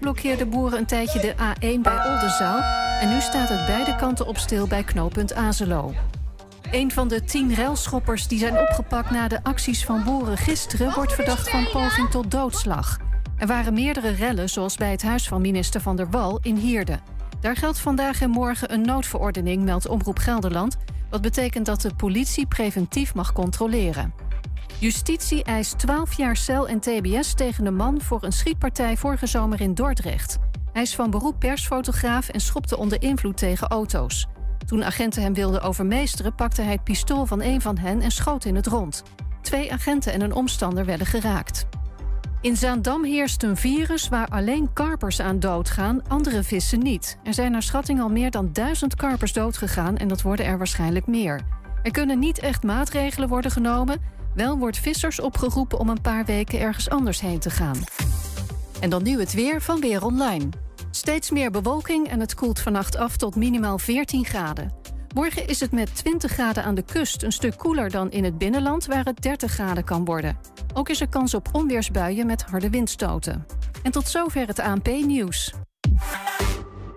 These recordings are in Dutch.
Blokkeerden boeren een tijdje de A1 bij Oldenzaal... en nu staat het beide kanten op stil bij knooppunt Azelo. Een van de tien ruilschoppers die zijn opgepakt na de acties van boeren gisteren... wordt verdacht van poging tot doodslag. Er waren meerdere rellen, zoals bij het huis van minister Van der Wal in Hierde. Daar geldt vandaag en morgen een noodverordening, meldt Omroep Gelderland... wat betekent dat de politie preventief mag controleren. Justitie eist 12 jaar cel en tbs tegen een man... voor een schietpartij vorige zomer in Dordrecht. Hij is van beroep persfotograaf en schopte onder invloed tegen auto's. Toen agenten hem wilden overmeesteren, pakte hij het pistool van een van hen en schoot in het rond. Twee agenten en een omstander werden geraakt. In Zaandam heerst een virus waar alleen karpers aan doodgaan, andere vissen niet. Er zijn naar schatting al meer dan duizend karpers doodgegaan en dat worden er waarschijnlijk meer. Er kunnen niet echt maatregelen worden genomen. Wel wordt vissers opgeroepen om een paar weken ergens anders heen te gaan. En dan nu het weer van Weer Online. Steeds meer bewolking en het koelt vannacht af tot minimaal 14 graden. Morgen is het met 20 graden aan de kust een stuk koeler dan in het binnenland, waar het 30 graden kan worden. Ook is er kans op onweersbuien met harde windstoten. En tot zover het ANP-nieuws.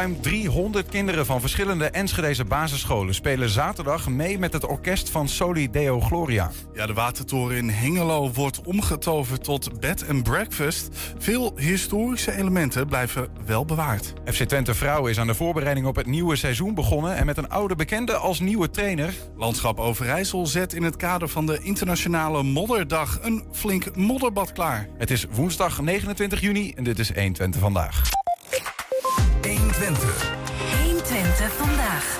Ruim 300 kinderen van verschillende Enschedeze basisscholen spelen zaterdag mee met het orkest van Soli Deo Gloria. Ja, de watertoren in Hengelo wordt omgetoverd tot bed and breakfast. Veel historische elementen blijven wel bewaard. FC Twente Vrouwen is aan de voorbereiding op het nieuwe seizoen begonnen en met een oude bekende als nieuwe trainer. Landschap Overijssel zet in het kader van de internationale modderdag een flink modderbad klaar. Het is woensdag 29 juni en dit is 1 Twente vandaag. 120. 120 vandaag.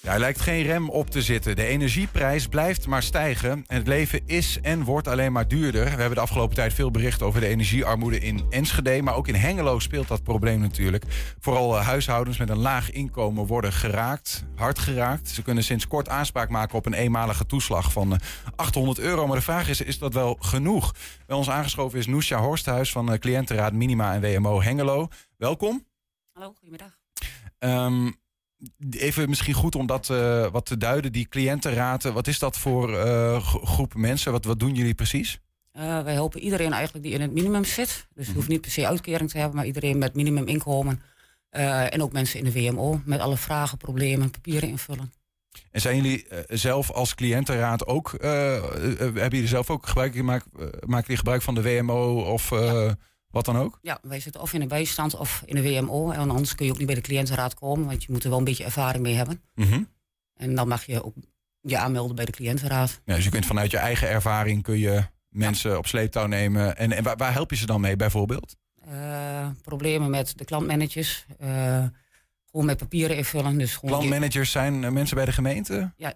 Ja, er lijkt geen rem op te zitten. De energieprijs blijft maar stijgen. En het leven is en wordt alleen maar duurder. We hebben de afgelopen tijd veel bericht over de energiearmoede in Enschede. Maar ook in Hengelo speelt dat probleem natuurlijk. Vooral eh, huishoudens met een laag inkomen worden geraakt. Hard geraakt. Ze kunnen sinds kort aanspraak maken op een eenmalige toeslag van 800 eh, euro. Maar de vraag is, is dat wel genoeg? Bij ons aangeschoven is Noesja Horsthuis van eh, cliëntenraad Minima en WMO Hengelo. Welkom. Hallo, goedemiddag. Um, even misschien goed om dat uh, wat te duiden, die cliëntenraten. Wat is dat voor uh, groep mensen? Wat, wat doen jullie precies? Uh, wij helpen iedereen eigenlijk die in het minimum zit. Dus je hoeft niet per se uitkering te hebben, maar iedereen met minimuminkomen. en ook mensen in de WMO met alle vragen, problemen, papieren invullen. En zijn jullie zelf als cliëntenraad ook, hebben jullie zelf ook gebruik gemaakt, maken jullie gebruik van de WMO of... Ja. Wat dan ook? Ja, wij zitten of in de bijstand of in de WMO. En anders kun je ook niet bij de cliëntenraad komen, want je moet er wel een beetje ervaring mee hebben. Mm En dan mag je ook je aanmelden bij de cliëntenraad. Ja, dus je kunt vanuit je eigen ervaring kun je mensen op sleeptouw nemen. En, en waar, waar, help je ze dan mee bijvoorbeeld? Uh, problemen met de klantmanagers. Uh, gewoon met papieren invullen. Dus gewoon Klantmanagers zijn eh, mensen bij de gemeente? Ja,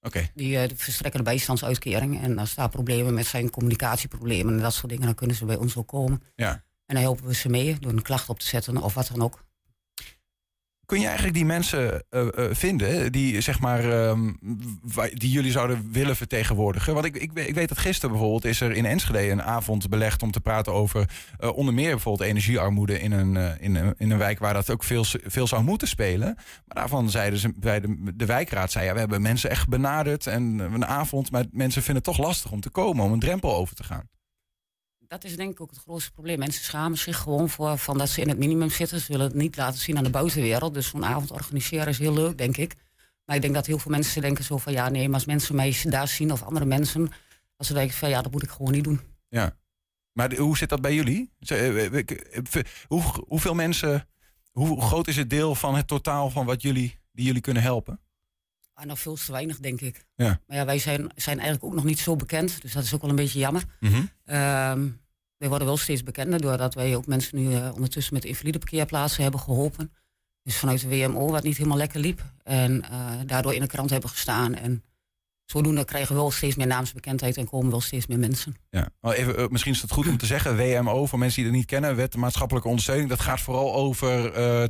Okay. Die uh, verstrekken bijstandsuitkering. En als daar problemen met zijn communicatieproblemen en dat soort dingen, dan kunnen ze bij ons ook komen. Ja. En dan helpen we ze mee door een klacht op te zetten of wat dan ook. Kun je eigenlijk die mensen uh, uh, vinden die, zeg maar, uh, die jullie zouden willen vertegenwoordigen? Want ik, ik, ik, weet dat gisteren bijvoorbeeld is er in Enschede een avond belegd om te praten over onder meer bijvoorbeeld energiearmoede in een, in, een, in een wijk waar dat ook veel, veel zou moeten spelen. Maar daarvan zeiden ze bij de, de wijkraad zei ja, we hebben mensen echt benaderd en een avond, maar mensen vinden het toch lastig om te komen, om een drempel over te gaan dat is denk ik ook het grootste probleem. Mensen schamen zich gewoon voor van dat ze in het minimum zitten. Ze willen het niet laten zien aan de buitenwereld. Dus zo'n avond organiseren is heel leuk, denk ik. Maar ik denk dat heel veel mensen denken zo van ja, nee, maar als mensen mij daar zien of andere mensen, als ze denken van ja, dat moet ik gewoon niet doen. Ja. Maar hoe zit dat bij jullie? Eh, hoe, hoeveel mensen, hoe groot is het deel van het totaal van wat jullie, die jullie kunnen helpen? Ah, nog veel te weinig, denk ik. Ja. Maar ja, wij zijn, zijn eigenlijk ook nog niet zo bekend. Dus dat is ook wel een beetje jammer. Mm -hmm. wij worden wel steeds bekender doordat wij ook mensen nu uh, ondertussen met invalide parkeerplaatsen hebben geholpen. Dus vanuit de WMO, wat niet helemaal lekker liep. En uh, daardoor in de krant hebben gestaan. En zodoende krijgen we wel steeds meer naamsbekendheid en komen wel steeds meer mensen. Ja. Even, eh, misschien is het goed om te zeggen, WMO, voor mensen die het niet kennen, Wet Maatschappelijke Ondersteuning, dat gaat vooral over eh,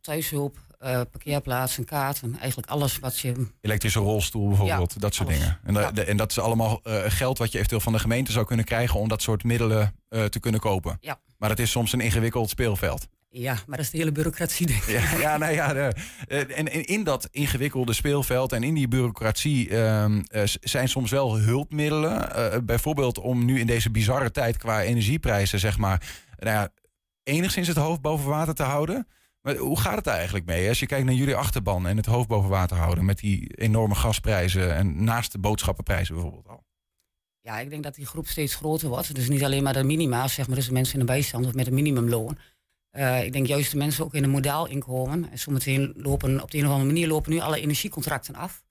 thuishulp. Thuishulp, eh parkeerplaatsen, kaarten, eigenlijk alles wat je... Elektrische rolstoel bijvoorbeeld, Ja, dat soort alles. dingen. En, da- Ja. de- en dat is allemaal eh, geld wat je eventueel van de gemeente zou kunnen krijgen om dat soort middelen eh, te kunnen kopen. Ja. Maar het is soms een ingewikkeld speelveld. Ja, maar dat is de hele bureaucratie, denk ik. Ja, ja, nou ja, de- en, en in dat ingewikkelde speelveld en in die bureaucratie ehm, eh, zijn soms wel hulpmiddelen. bijvoorbeeld om nu in deze bizarre tijd qua energieprijzen, zeg maar, nou ja, enigszins het hoofd boven water te houden. Maar hoe gaat het daar eigenlijk mee? Als je kijkt naar jullie achterban en het hoofd boven water houden met die enorme gasprijzen en naast de boodschappenprijzen bijvoorbeeld al. Ja, ik denk dat die groep steeds groter wordt. Dus niet alleen maar de minima, zeg maar, dus de mensen in de bijstand of met een minimumloon. Eh, ik denk juist de mensen ook in een modaal inkomen. En zometeen lopen op de een of andere manier lopen nu alle energiecontracten af.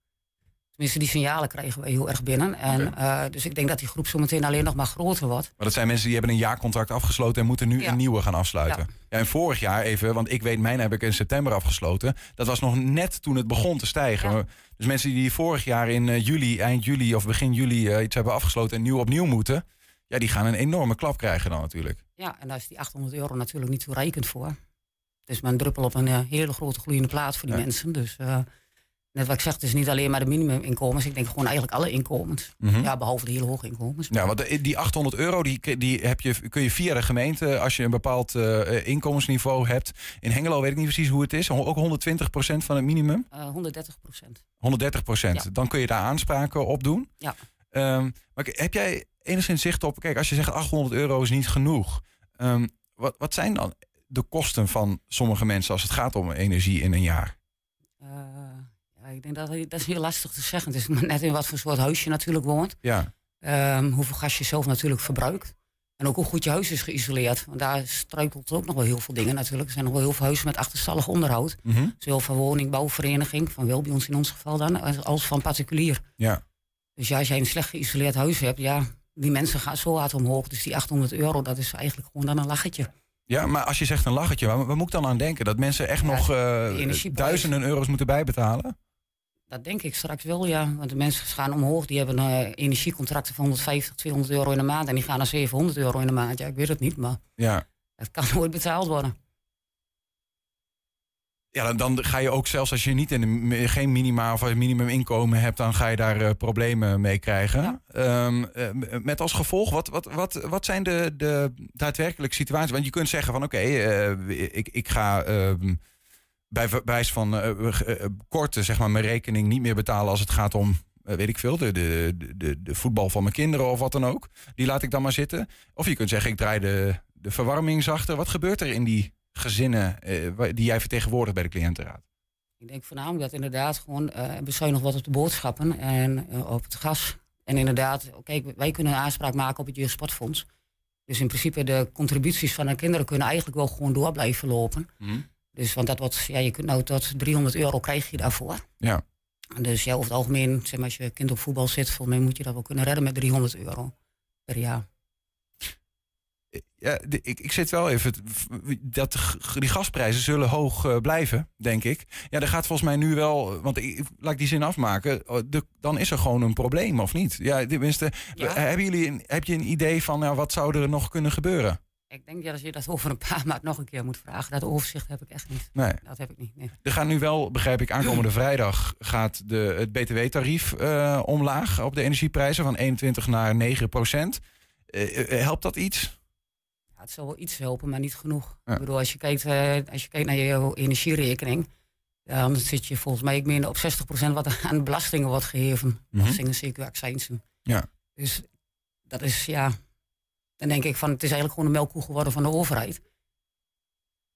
Tenminste, die signalen krijgen wij heel erg binnen. En, eh, dus ik denk dat die groep zometeen alleen nog maar groter wordt. Maar dat zijn mensen die hebben een jaarcontract afgesloten en moeten nu Ja. een nieuwe gaan afsluiten. Ja. Ja. en vorig jaar even, want ik weet, mijn heb ik in september afgesloten. Dat was nog net toen het begon te stijgen. Ja. Dus mensen die vorig jaar in eh, juli, eind juli of begin juli eh, iets hebben afgesloten en nieuw opnieuw moeten. Ja, die gaan een enorme klap krijgen dan natuurlijk. Ja, en daar is die 800 euro natuurlijk niet toereikend voor. Het is maar een druppel op een hele grote gloeiende plaat voor die mensen. Dus net wat ik zeg, het is niet alleen maar de minimuminkomens. Ik denk gewoon eigenlijk alle inkomens. Mhm. Ja, behalve de hele hoge inkomens. Ja, want die 800 euro die, die heb je, kun je via de gemeente, als je een bepaald eh, inkomensniveau hebt. In Hengelo weet ik niet precies hoe het is. Ook 120% van het minimum. Eh, 130 procent. 130 procent. Ja. Dan kun je daar aanspraken op doen. Ja. Ehm, maar heb jij enigszins zicht op... Kijk, als je zegt 800 euro is niet genoeg. ehm, wat, wat zijn dan de kosten van sommige mensen... als het gaat om energie in een jaar? Eh, ja, ik denk dat dat is heel lastig te zeggen. Het is maar net in wat voor soort huis je natuurlijk woont. Ja, Ehm, hoeveel gas je zelf natuurlijk verbruikt. En ook hoe goed je huis is geïsoleerd. Want daar struikelt ook nog wel heel veel dingen natuurlijk. Er zijn nog wel heel veel huizen met achterstallig onderhoud. Mhm. Zowel van woningbouwvereniging, van wel bij ons in ons geval dan, als- van particulier. ja. Dus ja, als jij een slecht geïsoleerd huis hebt, ja, die mensen gaan zo hard omhoog. Dus die 800 euro, dat is eigenlijk gewoon dan een lachetje. ja, maar als je zegt een lachetje... waar, waar moet ik dan aan denken? Dat mensen echt Ja, nog eh, duizenden euro's moeten bijbetalen? Dat denk ik straks wel, ja. Want de mensen gaan omhoog. Die hebben eh, energiecontracten van 150, 200 euro in de maand. En die gaan naar 700 euro in de maand. Ja, ik weet het niet, maar Ja. het kan nooit betaald worden. Ja, dan, dan ga je ook zelfs als je niet in een, geen minima of een minimuminkomen hebt, dan ga je daar eh, problemen mee krijgen. Ja. Ehm, eh, met als gevolg, wat, wat, wat, wat zijn de, de daadwerkelijke situaties? Want je kunt zeggen van oké, ik, ik ga ehm, bij wijze van eh, eh, korte zeg maar, mijn rekening niet meer betalen als het gaat om, eh, weet ik veel, de, de, de, de voetbal van mijn kinderen of wat dan ook. Die laat ik dan maar zitten. Of je kunt zeggen, ik draai de, de verwarming zachter. Wat gebeurt er in die gezinnen eh, die jij vertegenwoordigt bij de cliëntenraad? Ik denk voornamelijk dat inderdaad gewoon eh bezuinig wordt op de boodschappen en op het gas. En inderdaad, kijk, wij kunnen een aanspraak maken op het jeugdsportfonds. Dus in principe de contributies van de kinderen kunnen eigenlijk wel gewoon door blijven lopen. Dus want dat wordt, ja, je kunt nou tot 300 euro krijg je daarvoor. Ja. Dus ja, over het algemeen, zeg maar, als je kind op voetbal zit, volgens mij moet je dat wel kunnen redden met 300 euro per jaar. Ja, de- ik, ik zit wel even. Dat die gasprijzen zullen hoog eh, blijven, denk ik. Ja, er gaat volgens mij nu wel. Want ik, laat ik die zin afmaken. oh, De, dan is er gewoon een probleem, of niet? Ja, tenminste. Ja. Hebben jullie een, heb je een idee van nou, wat zou er nog kunnen gebeuren? Ik denk dat je dat over een paar maanden nog een keer moet vragen. Dat overzicht heb ik echt niet. Nee. Dat heb ik niet. Nee. Er gaat nu wel, begrijp ik, aankomende vrijdag gaat de, het BTW-tarief eh, omlaag op de energieprijzen van 21 naar 9 procent. Eh, eh, helpt dat iets? Ja, het zal wel iets helpen, maar niet genoeg. Ja. Ik bedoel, als je, kijkt, eh, als je kijkt naar je energierekening, dan zit je volgens mij ik meen op 60% wat er aan belastingen wordt geheven. Mhm. Belastingen, CQ, accijnsen. Ja. Dus dat is, ja, dan denk ik van, het is eigenlijk gewoon een melkkoe geworden van de overheid.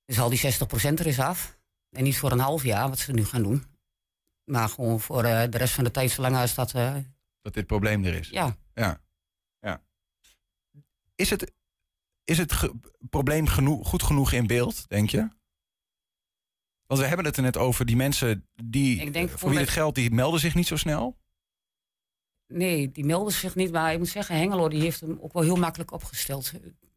Dus al die 60% er is af. En niet voor een half jaar, wat ze nu gaan doen. Maar gewoon voor eh, de rest van de tijd, zolang als dat, eh, Dat dit probleem er is. ja, Ja. ja. Is het, is het ge- probleem genoeg, goed genoeg in beeld, denk je? Want we hebben het er net over, die mensen die, Ik denk voor wie het geldt, die melden zich niet zo snel. Nee, die melden zich niet. Maar ik moet zeggen, Hengelo die heeft hem ook wel heel makkelijk opgesteld.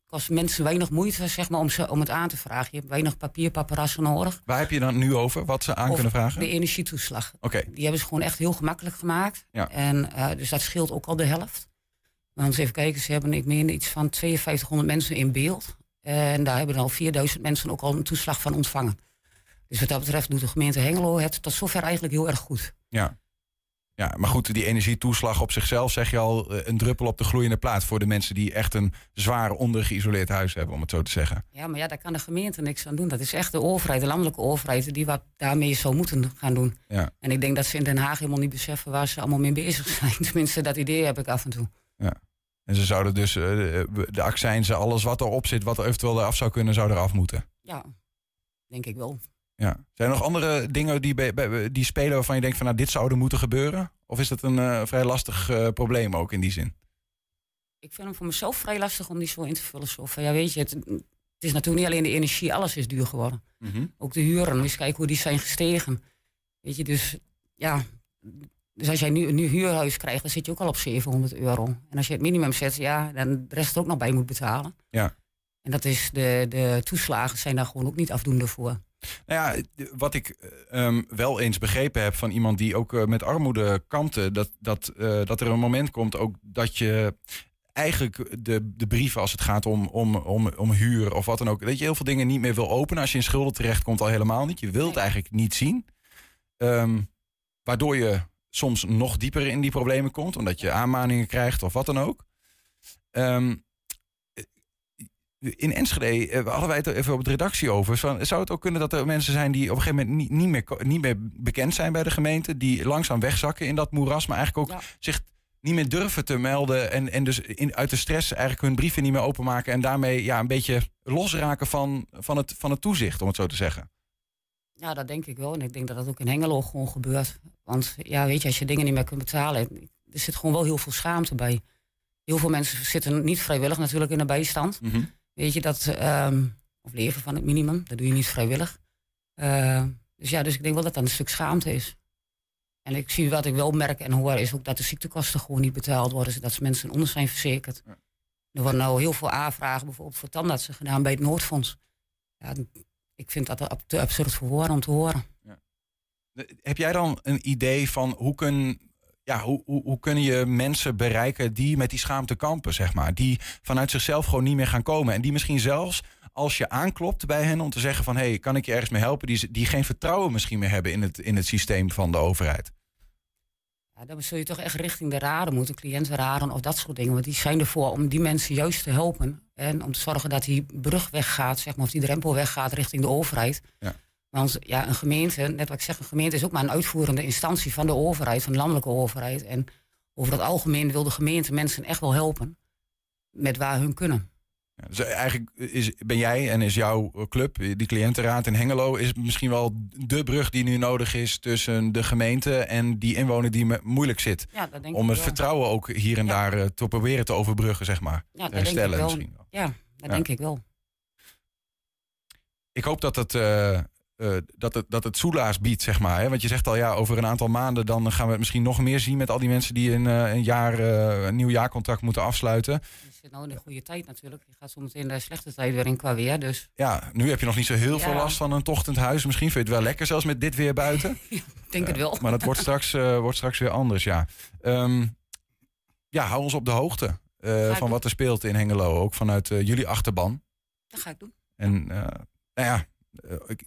kost mensen weinig moeite zeg maar, om, ze, om het aan te vragen. Je hebt weinig papier, paparazzen nodig. Waar heb je dan nu over? Wat ze aan kunnen vragen? De energietoeslag. Oké, Die hebben ze gewoon echt heel gemakkelijk gemaakt. Ja. En, eh, dus dat scheelt ook al de helft. Want even kijken, ze hebben, ik meen, iets van 5200 mensen in beeld. En daar hebben al 4000 mensen ook al een toeslag van ontvangen. Dus wat dat betreft doet de gemeente Hengelo het tot zover eigenlijk heel erg goed. ja. Ja, maar goed, die energietoeslag op zichzelf zeg je al eh, een druppel op de gloeiende plaat voor de mensen die echt een zwaar ondergeïsoleerd huis hebben, om het zo te zeggen. Ja, maar ja, daar kan de gemeente niks aan doen. Dat is echt de overheid, de landelijke overheid, die wat daarmee zou moeten gaan doen. Ja. En ik denk dat ze in Den Haag helemaal niet beseffen waar ze allemaal mee bezig zijn. Tenminste, dat idee heb ik af en toe. En ze zouden dus eh, de, de accijnzen, alles wat erop zit, wat er eventueel eraf zou kunnen, zou eraf moeten. Ja, denk ik wel. Ja. Zijn er nog andere dingen die, die spelen waarvan je denkt van nou dit zou er moeten gebeuren? Of is dat een eh, vrij lastig eh, probleem ook in die zin? Ik vind hem voor mezelf vrij lastig om die zo in te vullen. Zo van, ja, weet je, het, het is natuurlijk niet alleen de energie, alles is duur geworden. Ook de huren, eens kijken hoe die zijn gestegen. Weet je, dus ja. Dus als jij nu een nieuw huurhuis krijgt, dan zit je ook al op 700 euro. En als je het minimum zet, ja, dan de rest er ook nog bij moet betalen. Ja. En dat is de, de toeslagen zijn daar gewoon ook niet afdoende voor. Nou ja, wat ik eh, ehm, wel eens begrepen heb van iemand die ook eh, met armoede kampte, dat, dat, eh, dat er een moment komt ook dat je eigenlijk de, de brieven als het gaat om, om, om, om huur of wat dan ook, dat je heel veel dingen niet meer wil openen. Als je in schulden terechtkomt al helemaal niet. Je wilt het eigenlijk niet zien. Ehm, waardoor je soms nog dieper in die problemen komt, omdat je aanmaningen krijgt of wat dan ook. Ehm, in Enschede eh, hadden wij het er even op de redactie over. Van, zou het ook kunnen dat er mensen zijn die op een gegeven moment niet, niet, meer, niet meer bekend zijn bij de gemeente, die langzaam wegzakken in dat moeras, maar eigenlijk ook Ja. zich niet meer durven te melden en, en dus in, uit de stress eigenlijk hun brieven niet meer openmaken en daarmee ja, een beetje losraken van, van, het, van het toezicht, om het zo te zeggen. Ja, dat denk ik wel. En ik denk dat dat ook in Hengelo gewoon gebeurt. Want ja, weet je, als je dingen niet meer kunt betalen, er zit gewoon wel heel veel schaamte bij. Heel veel mensen zitten niet vrijwillig natuurlijk in de bijstand. Weet je dat, ehm, of leven van het minimum, dat doe je niet vrijwillig. Eh, dus ja, dus ik denk wel dat dat een stuk schaamte is. En ik zie wat ik wel merk en hoor, is ook dat de ziektekosten gewoon niet betaald worden, zodat mensen onder zijn verzekerd. Ja. Er worden nou heel veel aanvragen, bijvoorbeeld voor tandartsen gedaan bij het Noordfonds. Ja, ik vind dat te absurd voor woorden om te horen. Heb jij dan een idee van hoe, kun, ja, hoe, hoe, hoe kunnen je mensen bereiken die met die schaamte kampen, zeg maar? Die vanuit zichzelf gewoon niet meer gaan komen. En die misschien zelfs als je aanklopt bij hen om te zeggen van... hé, hey, kan ik je ergens mee helpen? Die, die geen vertrouwen misschien meer hebben in het, in het systeem van de overheid. Ja, dan zul je toch echt richting de raden moeten, cliëntenraden of dat soort dingen. Want die zijn ervoor om die mensen juist te helpen. En om te zorgen dat die brug weggaat, zeg maar, of die drempel weggaat richting de overheid. Ja. Want ja, een gemeente, net wat ik zeg, een gemeente is ook maar een uitvoerende instantie van de overheid, van de landelijke overheid. En over het algemeen wil de gemeente mensen echt wel helpen met waar hun kunnen. Ja, dus eigenlijk is, ben jij en is jouw club, die cliëntenraad in Hengelo... is misschien wel de brug die nu nodig is tussen de gemeente... en die inwoner die moeilijk zit. Ja, dat denk Om het wel. vertrouwen ook hier en Ja. daar eh, te proberen te overbruggen, zeg maar. Ja, dat denk ik herstellen wel. misschien wel. Ja, dat denk ik wel. Ik hoop dat het, eh, dat het, dat het soelaas biedt, zeg maar. Hè? Want je zegt al, ja, over een aantal maanden... dan gaan we het misschien nog meer zien met al die mensen... die een, eh, een, jaar, eh, een nieuw jaarcontract moeten afsluiten. Je zit nou in de goede tijd natuurlijk. Je gaat zo meteen de slechte tijd weer in qua weer. Dus Ja, nu heb je nog niet zo heel Ja. veel last van een tochtend huis. Misschien vind je het wel lekker, zelfs met dit weer buiten. ik denk het wel. Maar dat wordt straks, wordt straks weer anders, ja. Ehm, ja, hou ons op de hoogte van wat er speelt in Hengelo. Ook vanuit jullie achterban. Dat ga ik doen. En nou ja,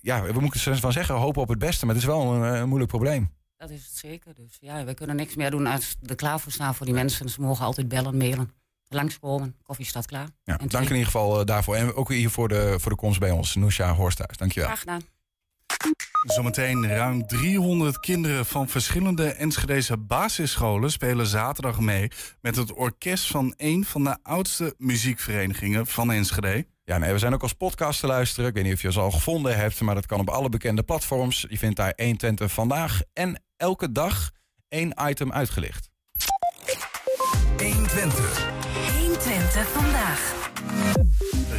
ja, we moeten er van zeggen, hopen op het beste. Maar het is wel een, eh, een moeilijk probleem. Dat is het zeker. Dus ja, we kunnen niks meer doen als er klaar voor staan voor die mensen. Ze mogen altijd bellen, mailen, langskomen. Koffie staat klaar. Ja, En dank in ieder geval eh, daarvoor. En ook hier voor de, voor de komst bij ons, Noesja Horsthuis. Dankjewel. Graag gedaan. Zometeen ruim 300 kinderen van verschillende Enschedese basisscholen spelen zaterdag mee met het orkest van een van de oudste muziekverenigingen van Enschede. Ja, nee, we zijn ook als podcast te luisteren. Ik weet niet of je ons al gevonden hebt, maar dat kan op alle bekende platforms. Je vindt daar 120 vandaag en elke dag één item uitgelicht. 120. 120 vandaag.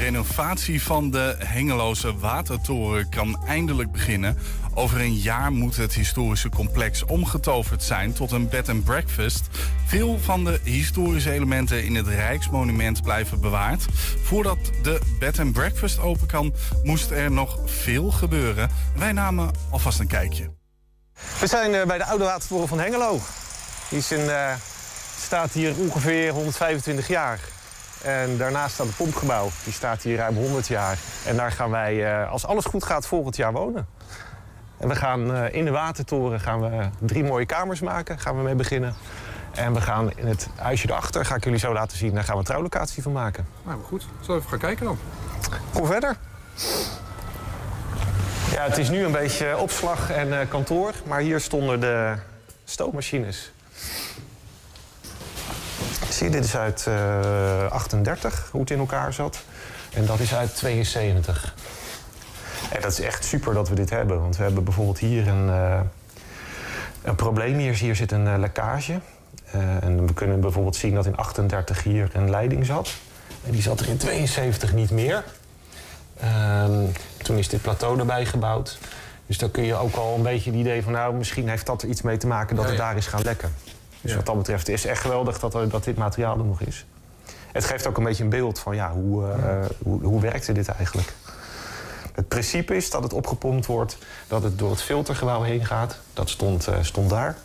Renovatie van de Hengeloze Watertoren kan eindelijk beginnen. Over een jaar moet het historische complex omgetoverd zijn tot een bed and breakfast. Veel van de historische elementen in het Rijksmonument blijven bewaard. Voordat de bed and breakfast open kan, moest er nog veel gebeuren. Wij namen alvast een kijkje. We zijn eh, bij de Oude Watertoren van Hengelo. Die is in, eh, staat hier ongeveer 125 jaar. En daarnaast staat het pompgebouw. Die staat hier ruim 100 jaar. En daar gaan wij, eh, als alles goed gaat, volgend jaar wonen. En we gaan eh, in de Watertoren gaan we drie mooie kamers maken. Gaan we mee beginnen. En we gaan in het huisje erachter, ga ik jullie zo laten zien, daar gaan we een trouwlocatie van maken. Nou, goed. Zullen we even gaan kijken dan? Kom verder. Ja, het is nu een beetje opslag en eh, kantoor, maar hier stonden de stoommachines. Zie dit is uit eh 38, hoe het in elkaar zat. En dat is uit 72. En dat is echt super dat we dit hebben, want we hebben bijvoorbeeld hier een, eh, een probleem. Hier, hier zit een eh, lekkage. Eh, en we kunnen bijvoorbeeld zien dat in 38 hier een leiding zat. En die zat er in 72 niet meer. Ehm, toen is dit plateau erbij gebouwd. Dus dan kun je ook al een beetje het idee van... nou, misschien heeft dat er iets mee te maken dat het daar is gaan lekken. Dus Ja. wat dat betreft is het echt geweldig dat, er- dat dit materiaal er nog is. Het geeft ook een beetje een beeld van ja, hoe, eh, hoe, hoe werkte dit eigenlijk. Het principe is dat het opgepompt wordt, dat het door het filtergebouw heen gaat. Dat stond, eh, stond daar.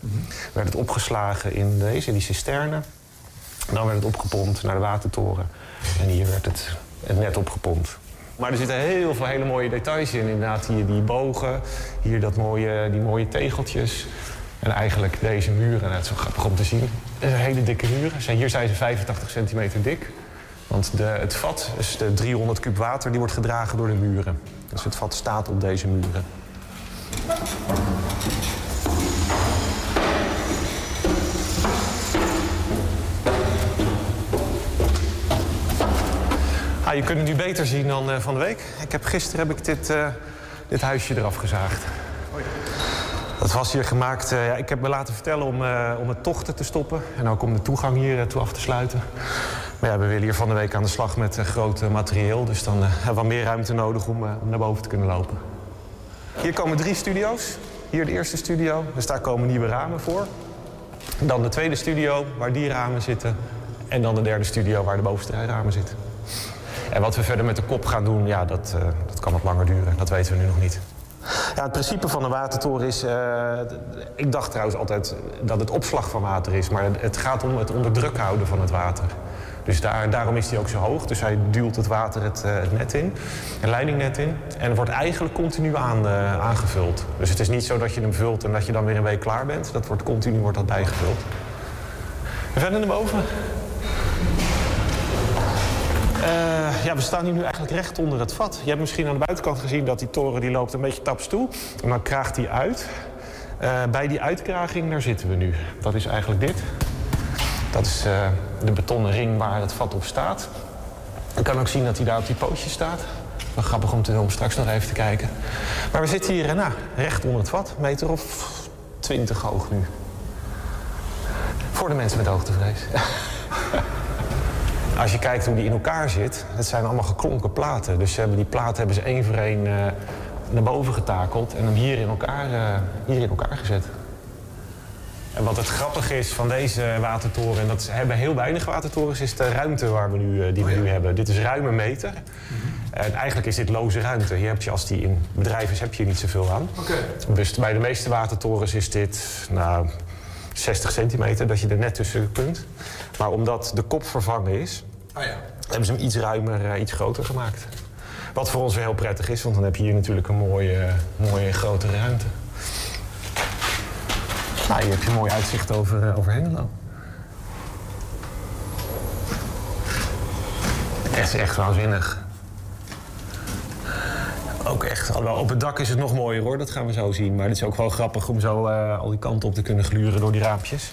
Werd het opgeslagen in deze, in die cisterne. Dan werd het opgepompt naar de watertoren. En hier werd het, het net opgepompt. Maar er zitten heel veel hele mooie details in. Inderdaad, hier die bogen, hier dat mooie, die mooie tegeltjes. En eigenlijk deze muren, nou, het is zo grappig om te zien. Het zijn hele dikke muren. Hier zijn ze 85 centimeter dik. Want de, het vat, dus de 300 kub water, die wordt gedragen door de muren. Dus het vat staat op deze muren. Ah, je kunt het nu beter zien dan eh, van de week. Ik heb, gisteren heb ik dit, eh, dit huisje eraf gezaagd. Dat was hier gemaakt. eh, ja, ik heb me laten vertellen om, eh, om het tochten te stoppen. En ook om de toegang hier eh, toe af te sluiten. Maar ja, we willen hier van de week aan de slag met groot materieel. Dus dan hebben we meer ruimte nodig om, om naar boven te kunnen lopen. Hier komen drie studio's. Hier de eerste studio. Dus daar komen nieuwe ramen voor. Dan de tweede studio, waar die ramen zitten. En dan de derde studio, waar de bovenste ramen zitten. En wat we verder met de kop gaan doen, ja, dat, dat kan wat langer duren. Dat weten we nu nog niet. Ja, het principe van een watertoren is... eh, ik dacht trouwens altijd dat het opslag van water is. Maar het gaat om het onder druk houden van het water. Dus daar, daarom is hij ook zo hoog. Dus hij duwt het water het, eh, het net in, een leidingnet in. En wordt eigenlijk continu aan, eh, aangevuld. Dus het is niet zo dat je hem vult en dat je dan weer een week klaar bent. Dat wordt continu wordt dat bijgevuld. En verder naar boven. Eh, ja, we staan hier nu eigenlijk recht onder het vat. Je hebt misschien aan de buitenkant gezien dat die toren die loopt een beetje taps toe. En dan kraagt die uit. Eh, bij die uitkraging, daar zitten we nu. Dat is eigenlijk dit. Dat is eh, de betonnen ring waar het vat op staat. Je kan ook zien dat hij daar op die pootjes staat. Wel grappig om, te, om straks nog even te kijken. Maar we zitten hier nou, recht onder het vat. Meter of twintig hoog nu. Voor de mensen met hoogtevrees. Als je kijkt hoe die in elkaar zit, het zijn allemaal geklonken platen. Dus ze hebben die platen hebben ze één voor één eh, naar boven getakeld en hem hier in, elkaar, eh, hier in elkaar gezet. En wat het grappige is van deze watertoren, en dat hebben heel weinig watertorens, is de ruimte waar we nu, eh, die we nu hebben. Dit is ruim een meter. En eigenlijk is dit loze ruimte. Hier heb je, als die in bedrijf is, heb je niet zoveel aan. Dus bij de meeste watertorens is dit nou, 60 centimeter, dat je er net tussen kunt. Maar omdat de kop vervangen is, Ah ja. hebben ze hem iets ruimer, eh, iets groter gemaakt. Wat voor ons weer heel prettig is, want dan heb je hier natuurlijk een mooie, mooie grote ruimte. Nou, hier heb je een mooi uitzicht over, eh, over Hengelo. Is echt waanzinnig. Ook echt. Op het dak is het nog mooier hoor, dat gaan we zo zien. Maar het is ook wel grappig om zo eh, al die kanten op te kunnen gluren door die raampjes.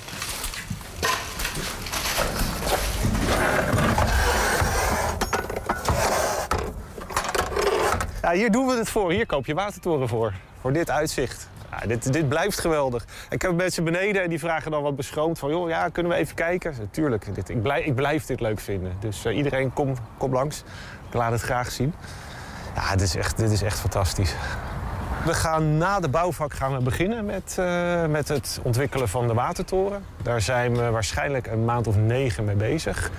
Ja, hier doen we het voor. Hier koop je watertoren voor. Voor dit uitzicht. Ja, dit, dit blijft geweldig. Ik heb mensen beneden en die vragen dan wat beschroomd van... joh, ja, kunnen we even kijken? Tuurlijk, dit, ik, blijf, ik blijf dit leuk vinden. Dus eh, iedereen, kom, kom langs. Ik laat het graag zien. Ja, dit is echt, dit is echt fantastisch. We gaan na de bouwvak gaan we beginnen met, eh, met het ontwikkelen van de watertoren. Daar zijn we waarschijnlijk een maand of negen mee bezig.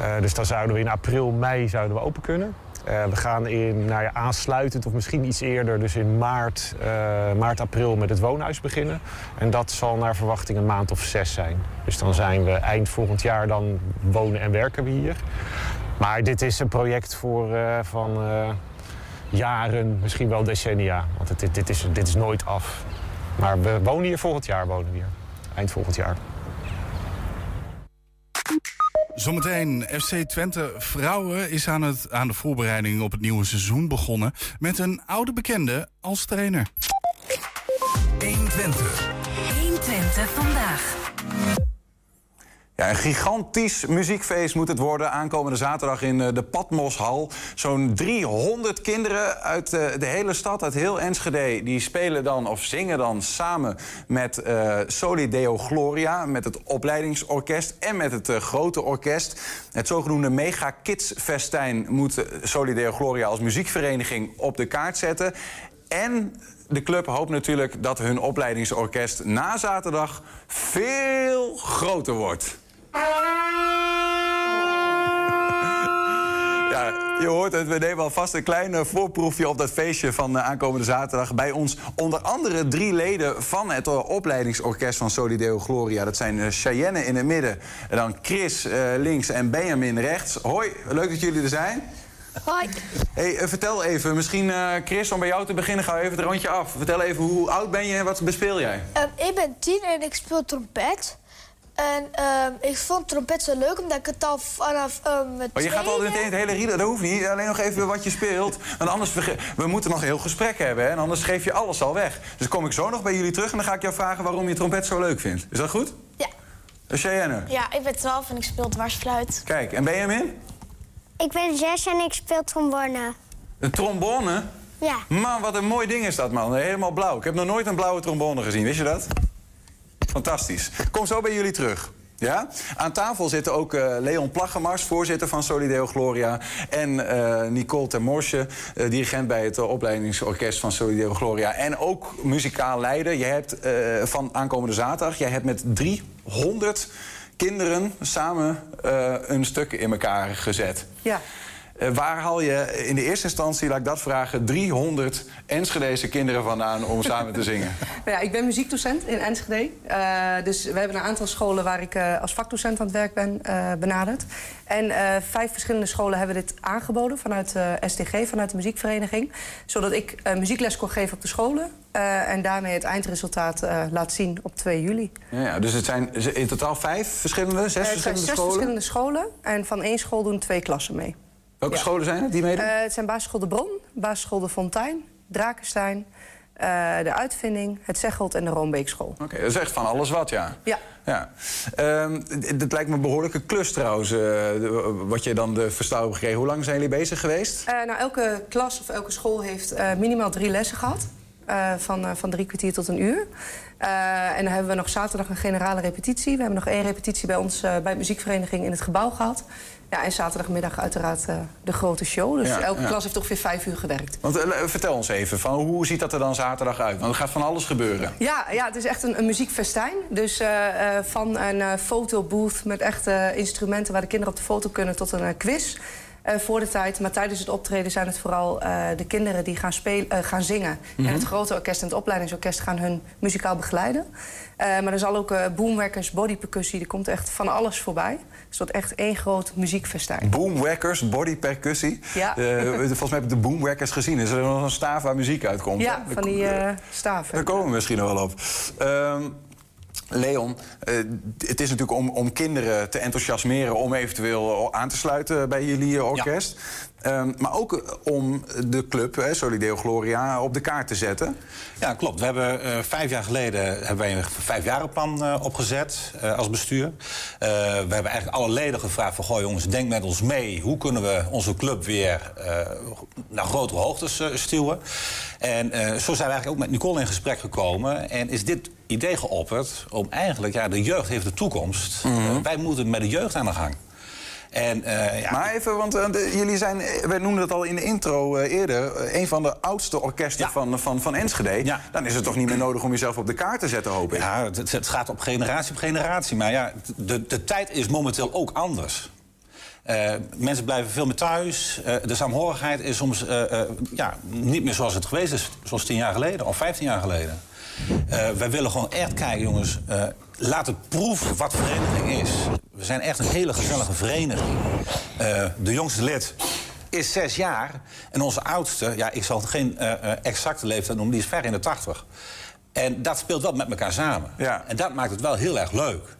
Eh, dus dan zouden we in april, mei zouden we open kunnen. Eh, we gaan in, nou aansluitend of misschien iets eerder, dus in maart, eh, maart, april met het woonhuis beginnen. En dat zal naar verwachting een maand of zes zijn. Dus dan zijn we eind volgend jaar, dan wonen en werken we hier. Maar dit is een project voor, eh, van jaren, misschien wel decennia. Want het, dit, dit, is, dit is nooit af. Maar we wonen hier volgend jaar, wonen we hier. Eind volgend jaar. Zometeen, FC Twente Vrouwen is aan, het, aan de voorbereiding op het nieuwe seizoen begonnen... met een oude bekende als trainer. 120. 120 vandaag. Ja, een gigantisch muziekfeest moet het worden. Aankomende zaterdag in eh, de Patmoshal. Zo'n 300 kinderen uit eh, de hele stad, uit heel Enschede... die spelen dan of zingen dan samen met eh Soli Deo Gloria... met het opleidingsorkest en met het eh, grote orkest. Het zogenoemde Mega Kids Festijn moet eh, Soli Deo Gloria als muziekvereniging op de kaart zetten. En de club hoopt natuurlijk dat hun opleidingsorkest na zaterdag veel groter wordt. Ja, je hoort het, we nemen alvast een klein eh, voorproefje op dat feestje van eh, aankomende zaterdag. Bij ons onder andere drie leden van het eh, opleidingsorkest van Solideo Gloria. Dat zijn Cheyenne in het midden, en dan Chris links en Benjamin rechts. Hoi, leuk dat jullie er zijn. Hoi. Hey, vertel even, misschien Chris, om bij jou te beginnen, ga even het rondje af. Vertel even, hoe oud ben je en wat bespeel jij? Ehm, ik ben tien en ik speel trompet. En ehm, ik vond trompet zo leuk omdat ik het al vanaf ehm mijn Maar je gaat al tweede- meteen het hele rieden, dat hoeft niet. Alleen nog even wat je speelt. Want anders, we moeten nog een heel gesprek hebben, hè? En anders geef je alles al weg. Dus kom ik zo nog bij jullie terug en dan ga ik jou vragen waarom je trompet zo leuk vindt. Is dat goed? Ja. Uh, Cheyenne, Ja, ik ben 12 en ik speel dwarsfluit. kijk. En Benjamin? Ik ben zes en ik speel trombone. Een trombone? Ja. Man, wat een mooi ding is dat, man. Helemaal blauw. Ik heb nog nooit een blauwe trombone gezien, wist je dat? Fantastisch. Kom zo bij jullie terug. Ja? Aan tafel zitten ook eh, Leon Plaggemars, voorzitter van Solideo Gloria... en eh, Nicole Termorsje, eh, dirigent bij het opleidingsorkest van Solideo Gloria... en ook muzikaal leider. Je hebt van aankomende zaterdag... jij hebt met 300 kinderen samen een stuk in elkaar gezet. Ja. Eh, waar haal je in de eerste instantie, laat ik dat vragen... 300 Enschedese kinderen vandaan om samen te zingen? Nou ja, ik ben muziekdocent in Enschede. Eh, dus we hebben een aantal scholen waar ik eh, als vakdocent aan het werk ben benaderd. En vijf verschillende scholen hebben dit aangeboden vanuit STG, vanuit de muziekvereniging. Zodat ik muziekles kon geven op de scholen. en daarmee het eindresultaat laat zien op 2 juli. Ja, ja, dus het zijn in totaal vijf verschillende, zes verschillende zes scholen? verschillende scholen. En van één school doen twee klassen mee. Welke Ja. scholen zijn het die meedoen? Eh, het zijn basisschool De Bron, basisschool De Fontijn, Drakenstein... eh, de Uitvinding, het Zegelt en de Roombeekschool. Oké, dat is echt van alles wat, ja. Ja. ja. Ehm, d- dit lijkt me een behoorlijke klus trouwens, eh, wat je dan de verstouw hebt gekregen. Hoe lang zijn jullie bezig geweest? Nou, elke klas of elke school heeft minimaal drie lessen gehad. eh, van, van drie kwartier tot een uur. En dan hebben we nog zaterdag een generale repetitie. We hebben nog één repetitie bij ons bij de muziekvereniging in het gebouw gehad. Ja, en zaterdagmiddag uiteraard eh, de grote show. Dus Ja, elke ja. klas heeft ongeveer vijf uur gewerkt. Want eh, vertel ons even, van, hoe ziet dat er dan zaterdag uit? Want er gaat van alles gebeuren. Ja, ja het is echt een, een muziekfestijn. Dus eh, van een fotobooth met echte instrumenten... waar de kinderen op de foto kunnen tot een quiz eh, voor de tijd. Maar tijdens het optreden zijn het vooral eh, de kinderen die gaan, spelen, eh, gaan zingen. Mhm. En het grote orkest en het opleidingsorkest gaan hun muzikaal begeleiden. Maar er zal ook boomwerkers, bodypercussie, er komt echt van alles voorbij. Dus wordt echt één groot muziekfestijn. Boomwackers, bodypercussie. Ja. Volgens mij heb ik de boomwackers gezien. Is er nog een staaf waar muziek uitkomt? Ja, hè? van die staven. Daar komen we misschien nog wel op. Ehm, Leon, eh, het is natuurlijk om, om kinderen te enthousiasmeren... om eventueel aan te sluiten bij jullie eh, orkest. Ehm, maar ook eh, om de club, hè, Solideo Gloria, op de kaart te zetten. Ja, klopt. We hebben eh, vijf jaar geleden hebben wij een vijfjarenplan uh, opgezet uh, als bestuur. we hebben eigenlijk alle leden gevraagd van... goh jongens, denk met ons mee. Hoe kunnen we onze club weer naar grotere hoogtes stuwen? En zo zijn we eigenlijk ook met Nicole in gesprek gekomen. En is dit idee geopperd om eigenlijk... ja, de jeugd heeft de toekomst. Mhm. wij moeten met de jeugd aan de gang. En, uh, ja. Maar even, want uh, de, jullie zijn, we noemden het al in de intro uh, eerder, een van de oudste orkesten ja. van, van, van Enschede. Ja. Dan is het toch niet meer nodig om jezelf op de kaart te zetten, hoop ik? Ja, het, het gaat op generatie op generatie. Maar ja, de, de tijd is momenteel ook anders. mensen blijven veel meer thuis. de saamhorigheid is soms ja, niet meer zoals het geweest is, zoals tien jaar geleden of vijftien jaar geleden. wij willen gewoon echt kijken, jongens laat het proef wat vereniging is. We zijn echt een hele gezellige vereniging. Uh, de jongste lid is zes jaar. En onze oudste, ja, ik zal geen uh, exacte leeftijd noemen, die is ver in de tachtig. En dat speelt wel met elkaar samen. Ja. En dat maakt het wel heel erg leuk.